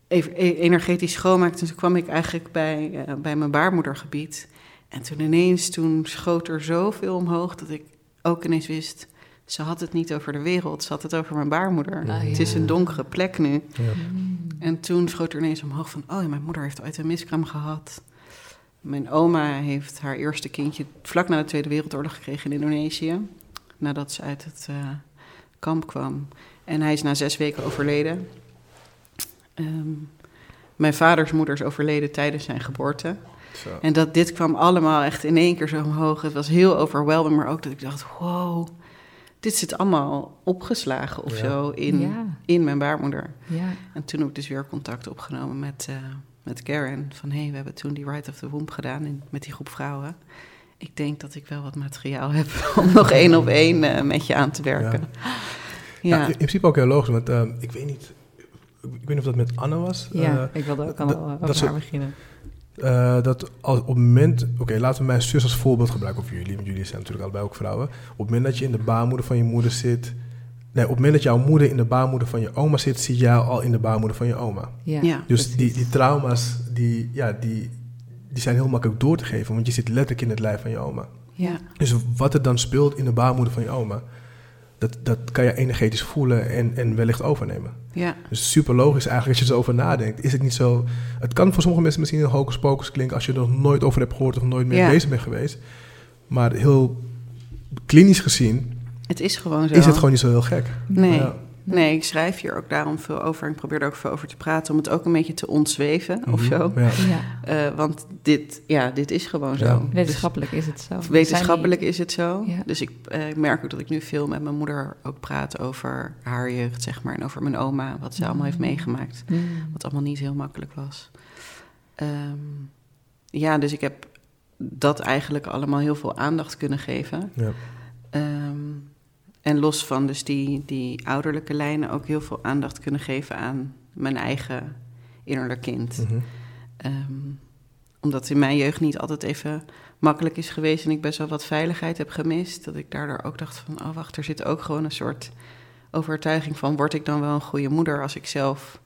[SPEAKER 3] energetisch schoonmaakt. En toen kwam ik eigenlijk bij, eh, bij mijn baarmoedergebied. En toen ineens, toen schoot er zoveel omhoog dat ik ook ineens wist... Ze had het niet over de wereld, ze had het over mijn baarmoeder.
[SPEAKER 1] Ah,
[SPEAKER 3] Het is een donkere plek nu.
[SPEAKER 2] Ja.
[SPEAKER 3] En toen schoot er ineens omhoog van... oh ja, mijn moeder heeft ooit een miskraam gehad. Mijn oma heeft haar eerste kindje... vlak na de Tweede Wereldoorlog gekregen in Indonesië. Nadat ze uit het eh, kamp kwam. En hij is na zes weken overleden. Ehm, mijn vaders moeder is overleden tijdens zijn geboorte.
[SPEAKER 2] Zo.
[SPEAKER 3] En dat dit kwam allemaal echt in één keer zo omhoog. Het was heel overwhelming, maar ook dat ik dacht... wow, dit zit allemaal opgeslagen of
[SPEAKER 2] Ja.
[SPEAKER 3] zo in,
[SPEAKER 1] Ja.
[SPEAKER 3] in mijn baarmoeder.
[SPEAKER 1] Ja.
[SPEAKER 3] En toen heb ik dus weer contact opgenomen met, eh, met Karen. Van hé, hey, we hebben toen die Right of the Womb gedaan in, met die groep vrouwen. Ik denk dat ik wel wat materiaal heb om nog één op één eh, met je aan te werken.
[SPEAKER 2] Ja,
[SPEAKER 3] Ja,
[SPEAKER 2] in in principe ook heel logisch, want eh, ik weet niet... Ik weet niet of dat met Anne was.
[SPEAKER 1] Ja,
[SPEAKER 2] eh,
[SPEAKER 1] ik wilde ook al
[SPEAKER 2] dat-
[SPEAKER 1] haar beginnen.
[SPEAKER 2] Eh, dat als op het moment, oké, laten we mijn zus als voorbeeld gebruiken, of jullie, want jullie zijn natuurlijk allebei ook vrouwen. Op het moment dat je in de baarmoeder van je moeder zit, nee, op het moment dat jouw moeder in de baarmoeder van je oma zit, zit jij al in de baarmoeder van je oma.
[SPEAKER 1] Ja.
[SPEAKER 3] ja.
[SPEAKER 2] Dus die, die trauma's, die, ja, die, die zijn heel makkelijk door te geven, want je zit letterlijk in het lijf van je oma.
[SPEAKER 3] ja.
[SPEAKER 2] Dus wat er dan speelt in de baarmoeder van je oma, dat, dat kan je energetisch voelen en, en wellicht overnemen.
[SPEAKER 3] ja.
[SPEAKER 2] Dus super logisch eigenlijk als je erover nadenkt. Is het niet zo... Het kan voor sommige mensen misschien een hocus pocus klinken... als je er nog nooit over hebt gehoord of nooit mee
[SPEAKER 3] Ja.
[SPEAKER 2] bezig bent geweest. Maar heel klinisch gezien
[SPEAKER 3] Het is gewoon zo.
[SPEAKER 2] is het gewoon niet zo heel gek.
[SPEAKER 3] Nee.
[SPEAKER 2] Ja.
[SPEAKER 3] Nee, ik schrijf hier ook daarom veel over. Ik probeer er ook veel over te praten om het ook een beetje te ontzweven of
[SPEAKER 2] Mhm.
[SPEAKER 3] zo.
[SPEAKER 2] Ja.
[SPEAKER 1] Ja.
[SPEAKER 3] Eh, want dit, ja, dit is gewoon zo. Dus-
[SPEAKER 1] Wetenschappelijk is het zo.
[SPEAKER 3] Wetenschappelijk is het zo.
[SPEAKER 1] Ja.
[SPEAKER 3] Dus ik eh, merk ook dat ik nu veel met mijn moeder ook praat over haar jeugd, zeg maar. En over mijn oma, wat ze allemaal heeft meegemaakt.
[SPEAKER 1] die- Mm.
[SPEAKER 3] Wat allemaal niet heel makkelijk was. Ehm, ja, dus ik heb dat eigenlijk allemaal heel veel aandacht kunnen geven.
[SPEAKER 2] Ja.
[SPEAKER 3] Ehm, en los van dus die, die ouderlijke lijnen ook heel veel aandacht kunnen geven aan mijn eigen innerlijk kind.
[SPEAKER 2] Mhm.
[SPEAKER 3] Ehm, omdat het in mijn jeugd niet altijd even makkelijk is geweest en ik best wel wat veiligheid heb gemist. Dat ik daardoor ook dacht van, oh wacht, er zit ook gewoon een soort overtuiging van, word ik dan wel een goede moeder als ik zelf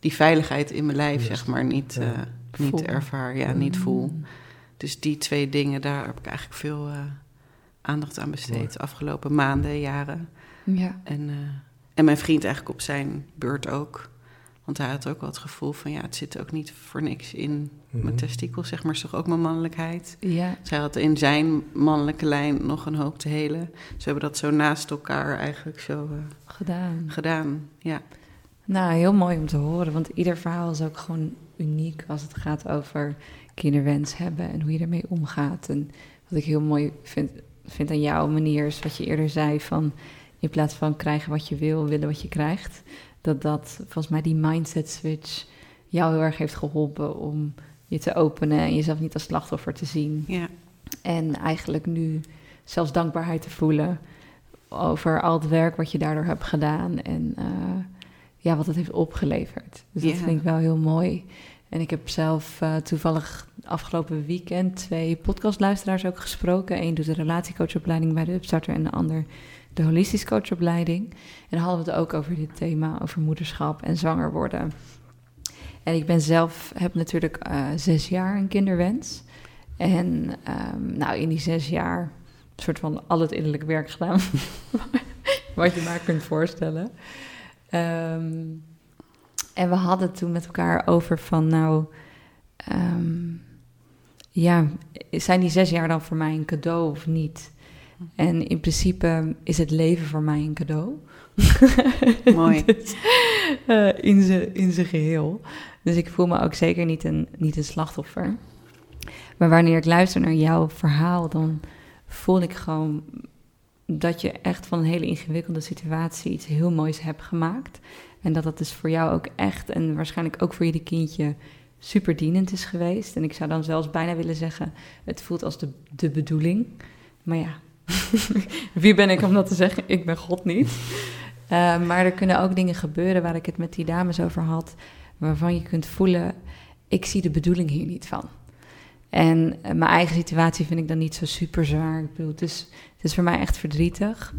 [SPEAKER 3] die veiligheid in mijn lijf, zeg maar, niet,
[SPEAKER 2] Ja.
[SPEAKER 3] eh, niet
[SPEAKER 1] Voel.
[SPEAKER 3] ervaar, ja, niet voel.
[SPEAKER 1] Mm.
[SPEAKER 3] Dus die twee dingen, daar heb ik eigenlijk veel eh, aandacht aan besteed de afgelopen maanden, jaren.
[SPEAKER 1] Ja.
[SPEAKER 3] En, eh, en mijn vriend eigenlijk op zijn beurt ook. Want hij had ook wel het gevoel van, ja, het zit ook niet voor niks in mijn
[SPEAKER 2] Mhm.
[SPEAKER 3] testikels, zeg maar, is toch ook mijn mannelijkheid.
[SPEAKER 1] Ja,
[SPEAKER 3] Zij had in zijn mannelijke lijn nog een hoop te helen. Ze hebben dat zo naast elkaar eigenlijk zo eh,
[SPEAKER 1] gedaan.
[SPEAKER 3] gedaan. Ja,
[SPEAKER 1] Nou, heel mooi om te horen, want ieder verhaal is ook gewoon uniek als het gaat over kinderwens hebben en hoe je ermee omgaat. En wat ik heel mooi vind, vind aan jouw manier is wat je eerder zei van in plaats van krijgen wat je wil, willen wat je krijgt. Dat dat volgens mij die mindset switch jou heel erg heeft geholpen om je te openen en jezelf niet als slachtoffer te zien.
[SPEAKER 3] ja,
[SPEAKER 1] En eigenlijk nu zelfs dankbaarheid te voelen over al het werk wat je daardoor hebt gedaan en eh, ja, wat het heeft opgeleverd. Dus dat vind ik wel heel mooi. En ik heb zelf eh, toevallig afgelopen weekend twee podcastluisteraars ook gesproken. Eén doet de relatiecoachopleiding bij de Upstarter en de ander de holistisch coachopleiding. En dan hadden we het ook over dit thema, over moederschap en zwanger worden. En ik ben zelf, heb natuurlijk eh, zes jaar een kinderwens. En ehm, nou, in die zes jaar soort van al het innerlijke werk gedaan. wat je maar kunt voorstellen. Ehm, en we hadden toen met elkaar over van nou... ehm, ja, zijn die zes jaar dan voor mij een cadeau of niet? En in principe is het leven voor mij een cadeau.
[SPEAKER 3] Mooi.
[SPEAKER 1] Dus, eh, in zijn in geheel. Dus ik voel me ook zeker niet een, niet een slachtoffer. Maar wanneer ik luister naar jouw verhaal, dan voel ik gewoon dat je echt van een hele ingewikkelde situatie iets heel moois hebt gemaakt. En dat dat dus voor jou ook echt en waarschijnlijk ook voor jullie kindje super dienend is geweest. En ik zou dan zelfs bijna willen zeggen, het voelt als de, de bedoeling. Maar ja, wie ben ik om dat te zeggen? Ik ben God niet. Uh, maar er kunnen ook dingen gebeuren waar ik het met die dames over had, waarvan je kunt voelen, ik zie de bedoeling hier niet van. En uh, mijn eigen situatie vind ik dan niet zo super zwaar. Ik bedoel, het is, het is voor mij echt verdrietig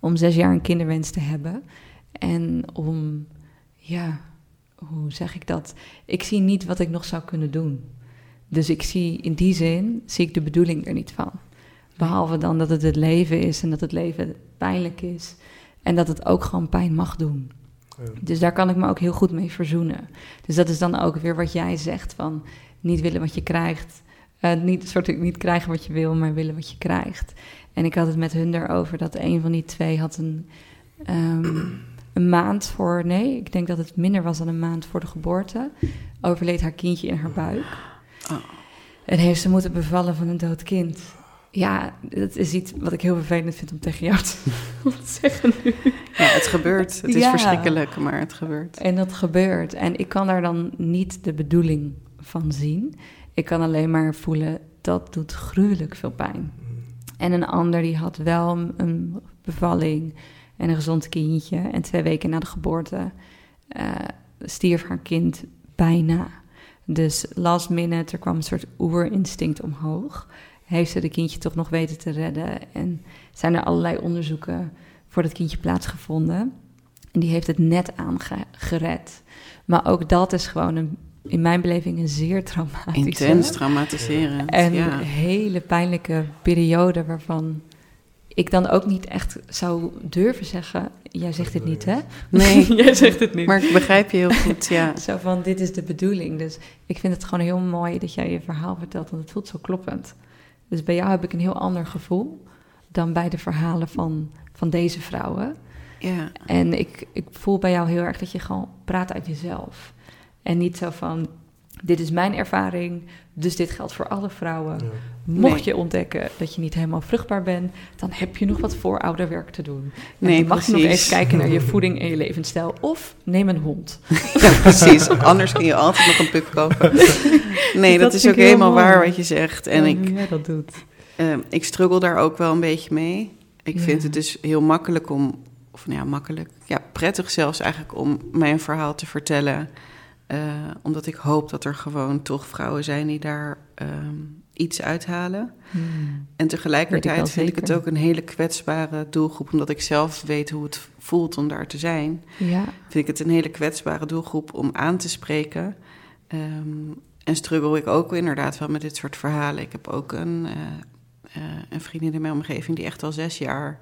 [SPEAKER 1] om zes jaar een kinderwens te hebben. En om, ja, hoe zeg ik dat? Ik zie niet wat ik nog zou kunnen doen. Dus ik zie in die zin, zie ik de bedoeling er niet van. Behalve dan dat het het leven is en dat het leven pijnlijk is. En dat het ook gewoon pijn mag doen. Ja. Dus daar kan ik me ook heel goed mee verzoenen. Dus dat is dan ook weer wat jij zegt van niet willen wat je krijgt. Uh, niet, soort, niet krijgen wat je wil, maar willen wat je krijgt. En ik had het met hun erover dat een van die twee had een, um, een maand voor... Nee, ik denk dat het minder was dan een maand voor de geboorte. Overleed haar kindje in haar buik. Oh. En heeft ze moeten bevallen van een dood kind. Ja, dat is iets wat ik heel vervelend vind om tegen jou te, zeggen nu.
[SPEAKER 3] Ja, het gebeurt. Het is ja. verschrikkelijk, maar het gebeurt.
[SPEAKER 1] En dat gebeurt. En ik kan daar dan niet de bedoeling van zien. Ik kan alleen maar voelen, dat doet gruwelijk veel pijn. En een ander die had wel een bevalling en een gezond kindje. En twee weken na de geboorte uh, stierf haar kind bijna. Dus last minute, er kwam een soort oerinstinct omhoog heeft ze de kindje toch nog weten te redden. En zijn er allerlei onderzoeken voor dat kindje plaatsgevonden. En die heeft het net aangered. Maar ook dat is gewoon een, in mijn beleving een zeer traumatische...
[SPEAKER 3] Intens traumatiserend,
[SPEAKER 1] En
[SPEAKER 3] ja.
[SPEAKER 1] een hele pijnlijke periode waarvan ik dan ook niet echt zou durven zeggen... Jij zegt het niet, hè?
[SPEAKER 3] Nee.
[SPEAKER 1] Jij zegt het niet.
[SPEAKER 3] Maar ik begrijp je heel goed, ja.
[SPEAKER 1] Zo van, dit is de bedoeling. Dus ik vind het gewoon heel mooi dat jij je verhaal vertelt, want het voelt zo kloppend. Dus bij jou heb ik een heel ander gevoel dan bij de verhalen van, van deze vrouwen.
[SPEAKER 3] Ja.
[SPEAKER 1] En ik, ik voel bij jou heel erg dat je gewoon praat uit jezelf. En niet zo van, dit is mijn ervaring, dus dit geldt voor alle vrouwen. Ja. Mocht nee. je ontdekken dat je niet helemaal vruchtbaar bent, dan heb je nog wat voorouderwerk te doen. En
[SPEAKER 3] nee,
[SPEAKER 1] mag je nog eens kijken naar je voeding en je levensstijl. Of neem een hond.
[SPEAKER 3] Ja, precies. Anders kun je altijd nog een pup kopen. Nee, dat, dat is ook helemaal mooi. waar wat je zegt. En
[SPEAKER 1] ja,
[SPEAKER 3] ik,
[SPEAKER 1] ja, dat doet.
[SPEAKER 3] Uh, ik struggle daar ook wel een beetje mee. Ik
[SPEAKER 1] Ja.
[SPEAKER 3] vind het dus heel makkelijk om, of nou ja, makkelijk, ja, prettig zelfs eigenlijk om mijn verhaal te vertellen. Uh, omdat ik hoop dat er gewoon toch vrouwen zijn die daar um, iets uithalen.
[SPEAKER 1] Hmm.
[SPEAKER 3] En tegelijkertijd
[SPEAKER 1] ik
[SPEAKER 3] vind ik het ook een hele kwetsbare doelgroep, omdat ik zelf weet hoe het voelt om daar te zijn.
[SPEAKER 1] Ja,
[SPEAKER 3] Vind ik het een hele kwetsbare doelgroep om aan te spreken. Um, en struggle ik ook inderdaad wel met dit soort verhalen. Ik heb ook een, uh, uh, een vriendin in mijn omgeving die echt al zes jaar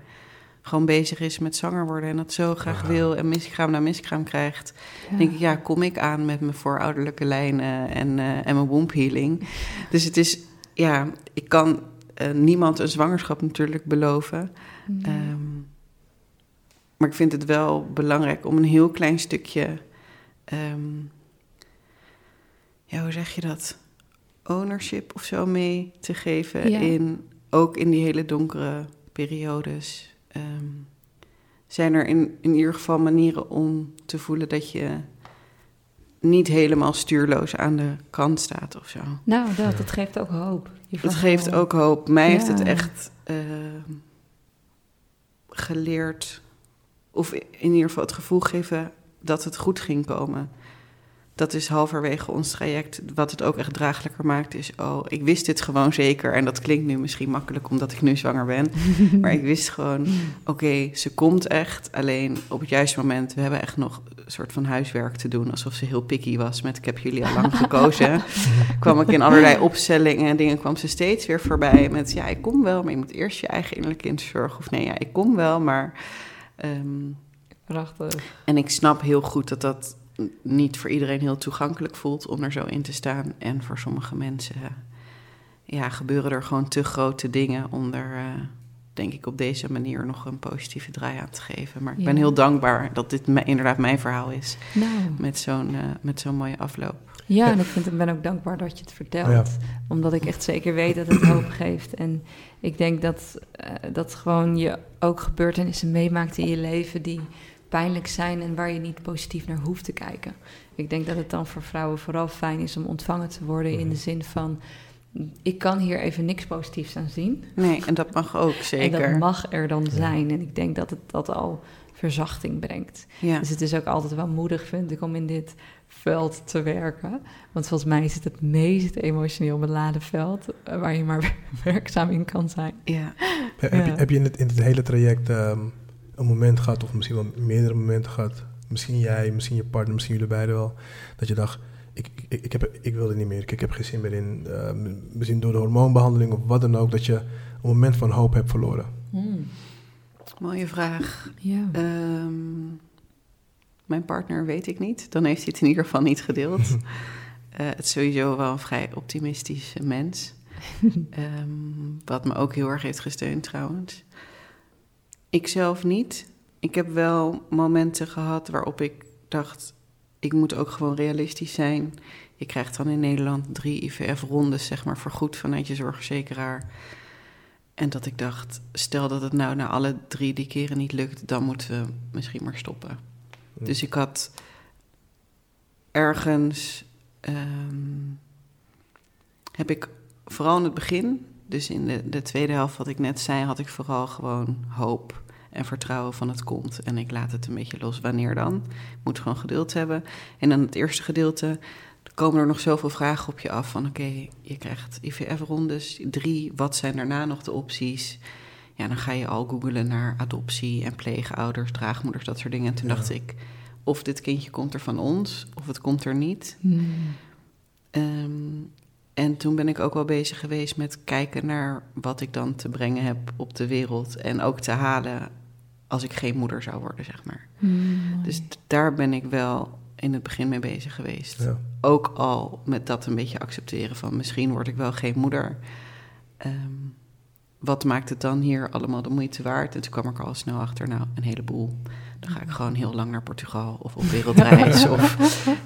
[SPEAKER 3] gewoon bezig is met zanger worden en dat zo graag wil en miskraam na miskraam krijgt,
[SPEAKER 1] Ja.
[SPEAKER 3] denk ik, ja, kom ik aan met mijn voorouderlijke lijnen en, eh, en mijn womb healing. Dus het is, ja, ik kan eh, niemand een zwangerschap natuurlijk beloven.
[SPEAKER 1] Mm.
[SPEAKER 3] Ehm, maar ik vind het wel belangrijk om een heel klein stukje, ehm, ja, hoe zeg je dat? Ownership of zo mee te geven.
[SPEAKER 1] Ja.
[SPEAKER 3] In, ook in die hele donkere periodes. Ehm, zijn er in, in ieder geval manieren om te voelen dat je niet helemaal stuurloos aan de kant staat of zo.
[SPEAKER 1] Nou, dat, dat geeft ook hoop.
[SPEAKER 3] Dat geeft ook hoop. Mij heeft het echt ehm, geleerd, of in ieder geval het gevoel gegeven dat het goed ging komen. Dat is halverwege ons traject. Wat het ook echt draaglijker maakt, is: oh, ik wist dit gewoon zeker. En dat klinkt nu misschien makkelijk omdat ik nu zwanger ben. maar ik wist gewoon: oké, ze komt echt. Alleen op het juiste moment, we hebben echt nog een soort van huiswerk te doen. Alsof ze heel picky was met: ik heb jullie al lang gekozen kwam ik in allerlei opstellingen en dingen kwam ze steeds weer voorbij met ja, ik kom wel, maar je moet eerst je eigen innerlijke kind zorgen. Of nee, ja, ik kom wel, maar. ehm,
[SPEAKER 1] Prachtig.
[SPEAKER 3] en ik snap heel goed dat dat niet voor iedereen heel toegankelijk voelt om er zo in te staan. En voor sommige mensen eh, ja, gebeuren er gewoon te grote dingen om er, eh, denk ik, op deze manier nog een positieve draai aan te geven. Maar ik ben heel dankbaar dat dit me- inderdaad mijn verhaal is
[SPEAKER 1] Nou,
[SPEAKER 3] met zo'n eh, met zo'n mooie afloop.
[SPEAKER 1] ja, en ik vind, ben ook dankbaar dat je het vertelt.
[SPEAKER 2] Ja.
[SPEAKER 1] Omdat ik echt zeker weet dat het hoop geeft. En ik denk dat, eh, dat gewoon je ook gebeurtenissen meemaakt in je leven die pijnlijk zijn en waar je niet positief naar hoeft te kijken. Ik denk dat het dan voor vrouwen vooral fijn is om ontvangen te worden in
[SPEAKER 2] Mhm.
[SPEAKER 1] de zin van ik kan hier even niks positiefs aan zien.
[SPEAKER 3] Nee, en dat mag ook zeker.
[SPEAKER 1] En dat mag er dan zijn. En ik denk dat het dat al verzachting brengt.
[SPEAKER 3] Ja.
[SPEAKER 1] Dus het is ook altijd wel moedig, vind ik, om in dit veld te werken. Want volgens mij is het het meest emotioneel beladen veld eh, waar je maar werkzaam in kan zijn.
[SPEAKER 3] Ja.
[SPEAKER 2] Heb,
[SPEAKER 1] Ja.
[SPEAKER 2] je, heb je in het, in het hele traject ehm, een moment gehad, of misschien wel meerdere momenten gehad, misschien jij, misschien je partner, misschien jullie beiden wel, dat je dacht, ik, ik, ik, heb, ik wil er niet meer, ik, ik heb geen zin meer in, eh, misschien door de hormoonbehandeling of wat dan ook, dat je een moment van hoop hebt verloren?
[SPEAKER 3] Mooie vraag.
[SPEAKER 1] Ja.
[SPEAKER 3] Ehm, mijn partner weet ik niet. Dan heeft hij het in ieder geval niet gedeeld. Eh, het is sowieso wel een vrij optimistisch mens. Ehm, wat me ook heel erg heeft gesteund trouwens. Ik zelf niet. Ik heb wel momenten gehad waarop ik dacht... ik moet ook gewoon realistisch zijn. Je krijgt dan in Nederland drie IVF-rondes, zeg maar, vergoed vanuit je zorgverzekeraar. En dat ik dacht, stel dat het nou na alle drie die keren niet lukt... dan moeten we misschien maar stoppen. Dus ik had ergens... ehm, heb ik vooral in het begin, dus in de, de tweede helft wat ik net zei, had ik vooral gewoon hoop en vertrouwen van het komt. En ik laat het een beetje los. Wanneer dan? Ik moet gewoon geduld hebben. En dan het eerste gedeelte, komen er nog zoveel vragen op je af van oké, je krijgt IVF-rondes, drie, wat zijn daarna nog de opties? Ja, dan ga je al googelen naar adoptie en pleegouders, draagmoeders, dat soort dingen. En toen
[SPEAKER 2] Ja.
[SPEAKER 3] dacht ik, of dit kindje komt er van ons, of het komt er niet. Ehm, en toen ben ik ook wel bezig geweest met kijken naar wat ik dan te brengen heb op de wereld. En ook te halen als ik geen moeder zou worden, zeg maar.
[SPEAKER 1] Hmm.
[SPEAKER 3] Dus daar ben ik wel in het begin mee bezig geweest.
[SPEAKER 2] Ja.
[SPEAKER 3] Ook al met dat een beetje accepteren van misschien word ik wel geen moeder. Ehm, wat maakt het dan hier allemaal de moeite waard? En toen kwam ik al snel achter, nou, een heleboel. Dan ga ik gewoon heel lang naar Portugal of op wereldreis. of,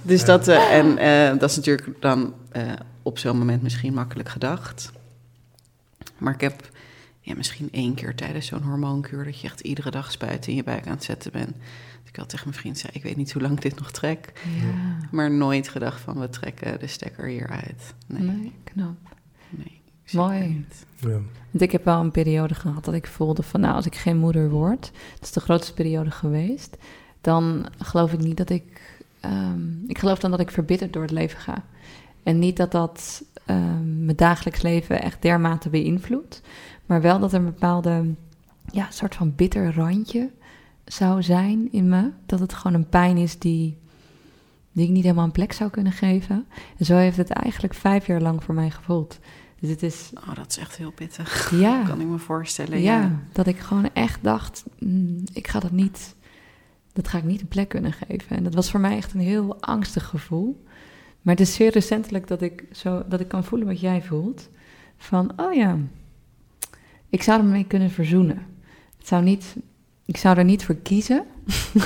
[SPEAKER 3] dus dat, eh, en eh, dat is natuurlijk dan eh, op zo'n moment misschien makkelijk gedacht. Maar ik heb ja, misschien één keer tijdens zo'n hormoonkuur... dat je echt iedere dag spuiten in je buik aan het zetten bent. Ik had tegen mijn vriend zei, ik weet niet hoe lang ik dit nog trek.
[SPEAKER 1] ja.
[SPEAKER 3] Maar nooit gedacht van, we trekken de stekker hieruit. Nee. Nee,
[SPEAKER 1] knap. Mooi.
[SPEAKER 2] Ja.
[SPEAKER 1] Want ik heb wel een periode gehad dat ik voelde van, nou, als ik geen moeder word, dat is de grootste periode geweest, dan geloof ik niet dat ik, ehm, ik geloof dan dat ik verbitterd door het leven ga. En niet dat dat ehm, mijn dagelijks leven echt dermate beïnvloedt, maar wel dat er een bepaalde, ja, soort van bitter randje zou zijn in me. Dat het gewoon een pijn is die, die ik niet helemaal een plek zou kunnen geven. En zo heeft het eigenlijk vijf jaar lang voor mij gevoeld. Dus het is,
[SPEAKER 3] Oh, dat is echt heel pittig.
[SPEAKER 1] ja,
[SPEAKER 3] Kan ik me voorstellen.
[SPEAKER 1] ja,
[SPEAKER 3] Ja.
[SPEAKER 1] dat ik gewoon echt dacht, mm, ik ga dat niet, dat ga ik niet een plek kunnen geven. En dat was voor mij echt een heel angstig gevoel. Maar het is zeer recentelijk dat ik, zo, dat ik kan voelen wat jij voelt. Van, oh ja, ik zou ermee kunnen verzoenen. Het zou niet, ik zou er niet voor kiezen.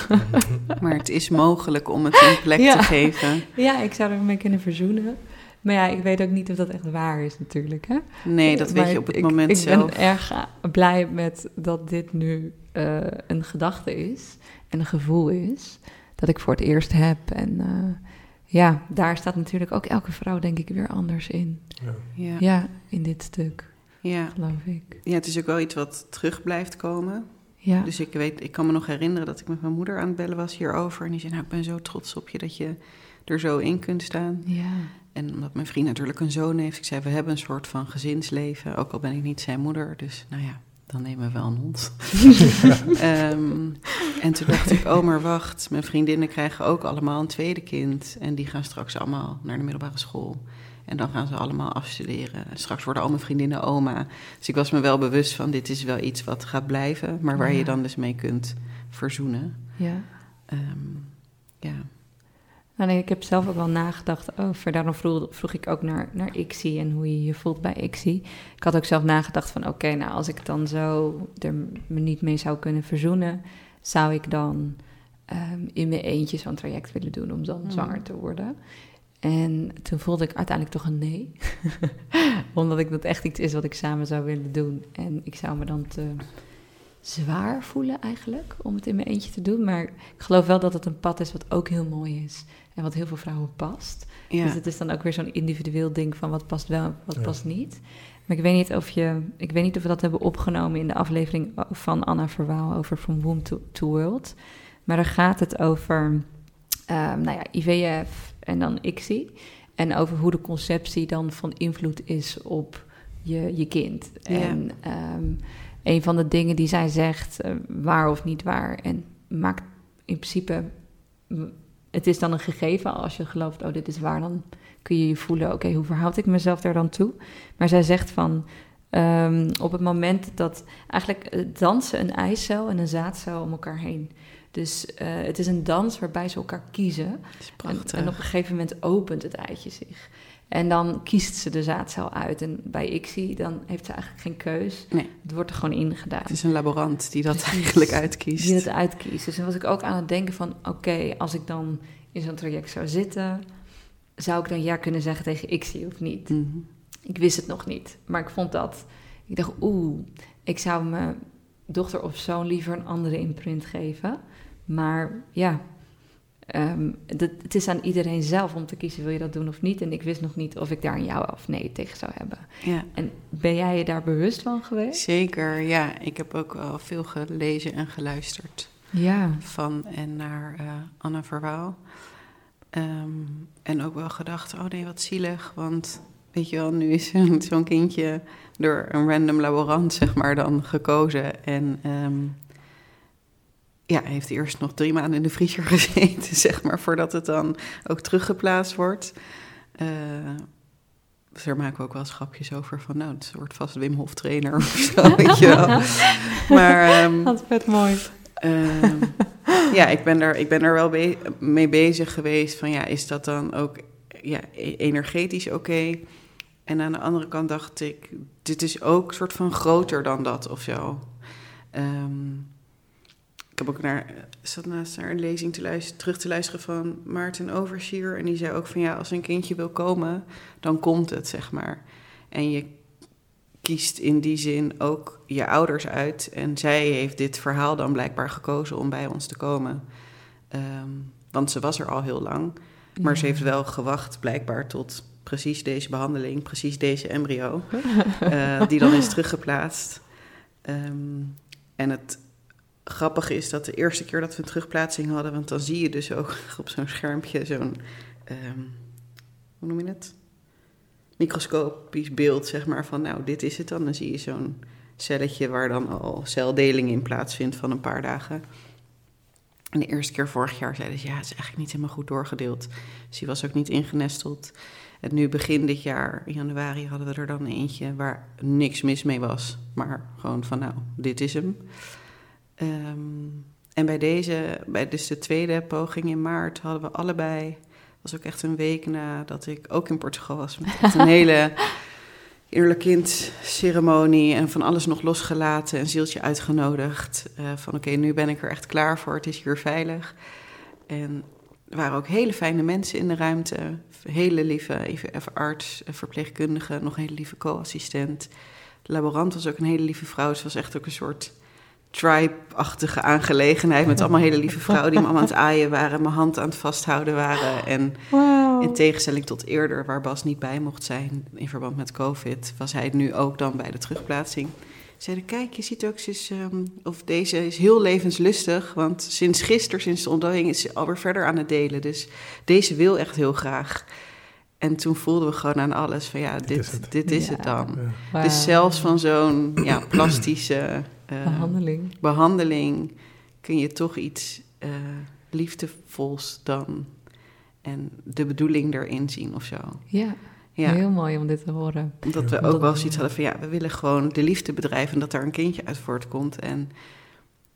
[SPEAKER 3] Maar het is mogelijk om het een plek
[SPEAKER 1] Ja.
[SPEAKER 3] te geven.
[SPEAKER 1] Ja, ik zou ermee kunnen verzoenen. Maar ja, ik weet ook niet of dat echt waar is natuurlijk. Hè?
[SPEAKER 3] Nee, dat weet
[SPEAKER 1] Maar
[SPEAKER 3] je op het
[SPEAKER 1] ik,
[SPEAKER 3] moment
[SPEAKER 1] ik
[SPEAKER 3] zelf.
[SPEAKER 1] ben erg blij met dat dit nu eh, een gedachte is en een gevoel is. Dat ik voor het eerst heb. En eh, ja, daar staat natuurlijk ook elke vrouw denk ik weer anders in.
[SPEAKER 2] Ja.
[SPEAKER 3] Ja.
[SPEAKER 1] Ja, in dit stuk,
[SPEAKER 3] Ja.
[SPEAKER 1] geloof ik.
[SPEAKER 3] ja, het is ook wel iets wat terug blijft komen.
[SPEAKER 1] Ja,
[SPEAKER 3] Dus ik, weet, ik kan me nog herinneren dat ik met mijn moeder aan het bellen was hierover. En die zei, nou, ik ben zo trots op je dat je er zo in kunt staan.
[SPEAKER 1] ja,
[SPEAKER 3] En omdat mijn vriend natuurlijk een zoon heeft, ik zei, we hebben een soort van gezinsleven. Ook al ben ik niet zijn moeder, dus nou ja, dan nemen we wel een hond. Ehm, en toen dacht ik, oh maar wacht, mijn vriendinnen krijgen ook allemaal een tweede kind. En die gaan straks allemaal naar de middelbare school. En dan gaan ze allemaal afstuderen. En straks worden al mijn vriendinnen oma. Dus ik was me wel bewust van, dit is wel iets wat gaat blijven. Maar waar
[SPEAKER 1] Ja.
[SPEAKER 3] je dan dus mee kunt verzoenen.
[SPEAKER 1] ja.
[SPEAKER 3] Ehm, ja.
[SPEAKER 1] Nou, nee, ik heb zelf ook wel nagedacht over. Daarom vroeg, vroeg ik ook naar, naar ICSI en hoe je je voelt bij ICSI. Ik had ook zelf nagedacht van... oké, nou, als ik dan zo er me niet mee zou kunnen verzoenen... zou ik dan ehm, in mijn eentje zo'n traject willen doen... om dan
[SPEAKER 3] Mhm.
[SPEAKER 1] zwanger te worden. En toen voelde ik uiteindelijk toch een nee. Omdat ik dat echt iets is wat ik samen zou willen doen. En ik zou me dan te zwaar voelen eigenlijk om het in mijn eentje te doen. Maar ik geloof wel dat het een pad is wat ook heel mooi is. En wat heel veel vrouwen past.
[SPEAKER 3] Ja.
[SPEAKER 1] Dus het is dan ook weer zo'n individueel ding van wat past wel en wat
[SPEAKER 2] Ja.
[SPEAKER 1] past niet. Maar ik weet niet of je, ik weet niet of we dat hebben opgenomen in de aflevering van Anna Verwaal over From Womb to, to World. Maar daar gaat het over, ehm, nou ja, IVF en dan ICSI. En over hoe de conceptie dan van invloed is op je, je kind.
[SPEAKER 3] Ja.
[SPEAKER 1] En ehm, een van de dingen die zij zegt, eh, waar of niet waar. En maakt in principe, het is dan een gegeven als je gelooft, oh dit is waar, dan kun je je voelen, oké, hoe verhoud ik mezelf daar dan toe? Maar zij zegt van, ehm, op het moment dat eigenlijk eh, dansen een eicel en een zaadcel om elkaar heen. Dus eh, het is een dans waarbij ze elkaar kiezen. En, en op een gegeven moment opent het eitje zich. En dan kiest ze de zaadcel uit. En bij ICSI, dan heeft ze eigenlijk geen keus.
[SPEAKER 3] Nee.
[SPEAKER 1] Het wordt er gewoon ingedaan.
[SPEAKER 3] Het is een laborant die dat
[SPEAKER 1] Precies.
[SPEAKER 3] eigenlijk uitkiest.
[SPEAKER 1] Die het uitkiest. Dus dan was ik ook aan het denken van... oké, als ik dan in zo'n traject zou zitten... zou ik dan ja kunnen zeggen tegen ICSI of niet?
[SPEAKER 3] Mhm.
[SPEAKER 1] Ik wist het nog niet. Maar ik vond dat... Ik dacht, oeh, ik zou mijn dochter of zoon liever een andere imprint geven. Maar ja, ehm, dat, het is aan iedereen zelf om te kiezen... wil je dat doen of niet? En ik wist nog niet of ik daar een ja of nee tegen zou hebben.
[SPEAKER 3] Ja,
[SPEAKER 1] En ben jij je daar bewust van geweest?
[SPEAKER 3] zeker. Ja, ik heb ook wel veel gelezen en geluisterd
[SPEAKER 1] Ja.
[SPEAKER 3] van en naar eh, Anna Verwaal. Ehm, en ook wel gedacht, oh nee, wat zielig. Want weet je wel, nu is zo'n zo'n kindje door een random laborant, zeg maar, dan gekozen. En ehm, ja, hij heeft eerst nog drie maanden in de vriezer gezeten, zeg maar, voordat het dan ook teruggeplaatst wordt. Eh, dus daar maken we ook wel eens grapjes over van, nou, het wordt vast Wim Hof trainer of zo, weet je wel. Maar ehm,
[SPEAKER 1] Dat is vet mooi.
[SPEAKER 3] Ehm, ja, ik ben er, ik ben er wel be- mee bezig geweest van ja, is dat dan ook ja, e- energetisch oké? En aan de andere kant dacht ik, dit is ook soort van groter dan dat of zo. Ehm, ik heb ook naar, zat naast naar een lezing te luisteren, terug te luisteren van Maarten Oversier. En die zei ook van ja, als een kindje wil komen, dan komt het, zeg maar. En je kiest in die zin ook je ouders uit. En zij heeft dit verhaal dan blijkbaar gekozen om bij ons te komen. Ehm, want ze was er al heel lang. Maar ze heeft wel gewacht blijkbaar tot precies deze behandeling, precies deze embryo, eh, die dan is teruggeplaatst. Ehm, en het grappige is dat de eerste keer dat we een terugplaatsing hadden, want dan zie je dus ook op zo'n schermpje zo'n, ehm, hoe noem je het? Microscopisch beeld, zeg maar, van nou, dit is het dan. Dan zie je zo'n celletje waar dan al celdeling in plaatsvindt van een paar dagen. En de eerste keer vorig jaar zeiden ze, ja, het is eigenlijk niet helemaal goed doorgedeeld. Dus die was ook niet ingenesteld. En nu begin dit jaar, in januari, hadden we er dan eentje waar niks mis mee was. Maar gewoon van, nou, dit is hem. Ehm, en bij deze, bij dus de tweede poging in maart, hadden we allebei... was ook echt een week nadat ik ook in Portugal was... met een hele innerlijk kind ceremonie en van alles nog losgelaten, een zieltje uitgenodigd. Uh, van oké, nu ben ik er echt klaar voor, het is hier veilig. En er waren ook hele fijne mensen in de ruimte. Hele lieve even arts, verpleegkundige, nog een hele lieve co-assistent. De laborant was ook een hele lieve vrouw. Ze was echt ook een soort tribe-achtige aangelegenheid. Met allemaal hele lieve vrouwen die me allemaal aan het aaien waren, mijn hand aan het vasthouden waren. En in tegenstelling tot eerder, waar Bas niet bij mocht zijn in verband met COVID, was hij nu ook dan bij de terugplaatsing. Zeiden, kijk, je ziet ook, is, um, of deze is heel levenslustig, want sinds gisteren, sinds de ontdekking, is ze alweer verder aan het delen. Dus deze wil echt heel graag. En toen voelden we gewoon aan alles van ja, dit, dit is het, dan. Dus zelfs van zo'n ja, plastische
[SPEAKER 1] uh, behandeling.
[SPEAKER 3] behandeling kun je toch iets uh, liefdevols dan en de bedoeling erin zien of zo.
[SPEAKER 1] Ja, ja. heel mooi om dit te horen.
[SPEAKER 3] Dat we ook wel zoiets hadden van ja, we willen gewoon de liefde bedrijven en dat daar een kindje uit voortkomt. En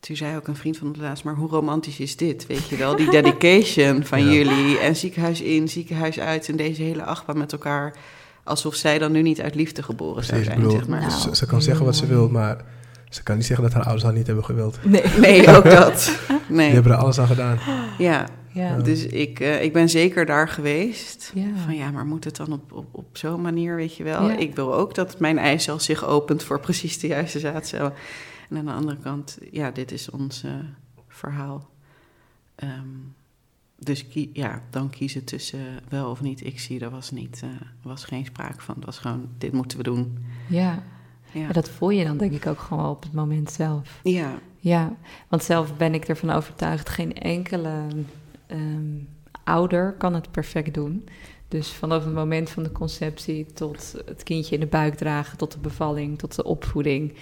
[SPEAKER 3] toen zei ook een vriend van de laatst, maar hoe romantisch is dit? Weet je wel, die dedication van jullie en ziekenhuis in, ziekenhuis uit en deze hele achtbaan met elkaar. Alsof zij dan nu niet uit liefde geboren zou zijn, zeg maar.
[SPEAKER 2] ze, ze, kan zeggen wat ze wil, maar ze kan niet zeggen dat haar ouders haar niet hebben gewild.
[SPEAKER 3] Nee, nee ook dat. Nee.
[SPEAKER 2] Die hebben er alles aan gedaan.
[SPEAKER 3] Ja, ja. dus ik, uh, ik ben zeker daar geweest. Ja. Van ja, maar moet het dan op, op, op zo'n manier, weet je wel? Ik wil ook dat mijn eicel zich opent voor precies de juiste zaadcel. En aan de andere kant, ja, dit is ons uh, verhaal. Um, dus ja, dan kiezen tussen wel of niet ik zie, er was, niet, uh, was geen sprake van. Het was gewoon, dit moeten we doen.
[SPEAKER 1] Ja. Ja. dat voel je dan denk ik ook gewoon op het moment zelf.
[SPEAKER 3] Ja.
[SPEAKER 1] Ja, want zelf ben ik ervan overtuigd, geen enkele um, ouder kan het perfect doen. Dus vanaf het moment van de conceptie tot het kindje in de buik dragen, tot de bevalling, tot de opvoeding.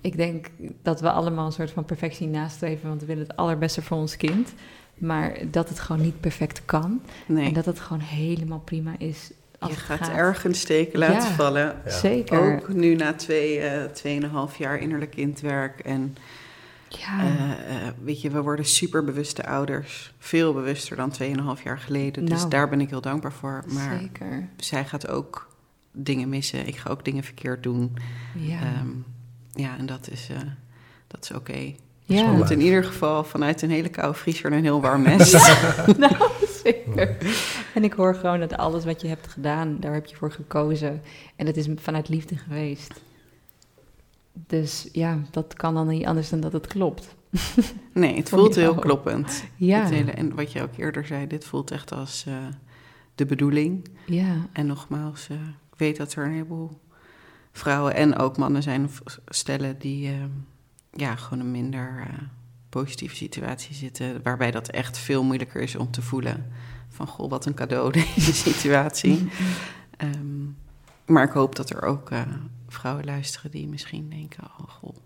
[SPEAKER 1] Ik denk dat we allemaal een soort van perfectie nastreven, want we willen het allerbeste voor ons kind. Maar dat het gewoon niet perfect kan. Nee. En dat het gewoon helemaal prima is
[SPEAKER 3] je gaat, ergens steken laten vallen.
[SPEAKER 1] Zeker.
[SPEAKER 3] Ook nu na twee, uh, tweeënhalf jaar innerlijk kindwerk. En ja. Uh, uh, weet je, we worden super bewuste ouders. Veel bewuster dan tweeënhalf jaar geleden. Dus nou, daar ben ik heel dankbaar voor. Maar zeker. zij gaat ook dingen missen. Ik ga ook dingen verkeerd doen. Ja, um, ja en dat is, dat is oké. Okay. Ja. Dus in ieder geval vanuit een hele koude vriezer een heel warm nest.
[SPEAKER 1] nou, zeker. En ik hoor gewoon dat alles wat je hebt gedaan, daar heb je voor gekozen. En het is vanuit liefde geweest. Dus ja, dat kan dan niet anders dan dat het klopt.
[SPEAKER 3] Nee, het voelt heel kloppend. Ja. Hele, en wat je ook eerder zei, dit voelt echt als uh, de bedoeling.
[SPEAKER 1] Ja.
[SPEAKER 3] En nogmaals, uh, ik weet dat er een heleboel vrouwen en ook mannen zijn, stellen die uh, ja, gewoon een minder positieve situatie zitten. Waarbij dat echt veel moeilijker is om te voelen. Van goh, wat een cadeau deze situatie. um, maar ik hoop dat er ook vrouwen luisteren die misschien denken: oh goh,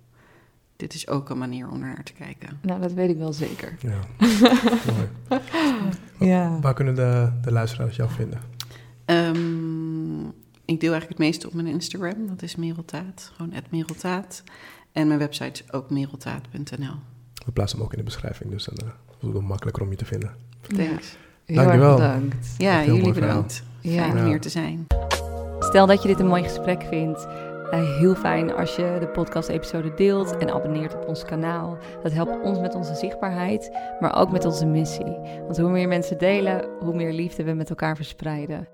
[SPEAKER 3] dit is ook een manier om naar te kijken.
[SPEAKER 1] Nou, dat weet ik wel zeker.
[SPEAKER 2] Ja, ja. Waar kunnen de, de luisteraars jou vinden?
[SPEAKER 3] Um, ik deel eigenlijk het meeste op mijn Instagram. Dat is Mereltaat. Gewoon Mereltaat. En mijn website is ook mereltaat.nl.
[SPEAKER 2] We plaatsen hem ook in de beschrijving, dus dan uh, is het makkelijker om je te vinden.
[SPEAKER 3] Thanks.
[SPEAKER 1] Ja. Dankjewel. Bedankt.
[SPEAKER 3] Ja, jullie bedankt. Fijn om hier te zijn.
[SPEAKER 1] Stel dat je dit een mooi gesprek vindt uh, heel fijn als je de podcast-episode deelt en abonneert op ons kanaal. Dat helpt ons met onze zichtbaarheid, maar ook met onze missie. Want hoe meer mensen delen, hoe meer liefde we met elkaar verspreiden.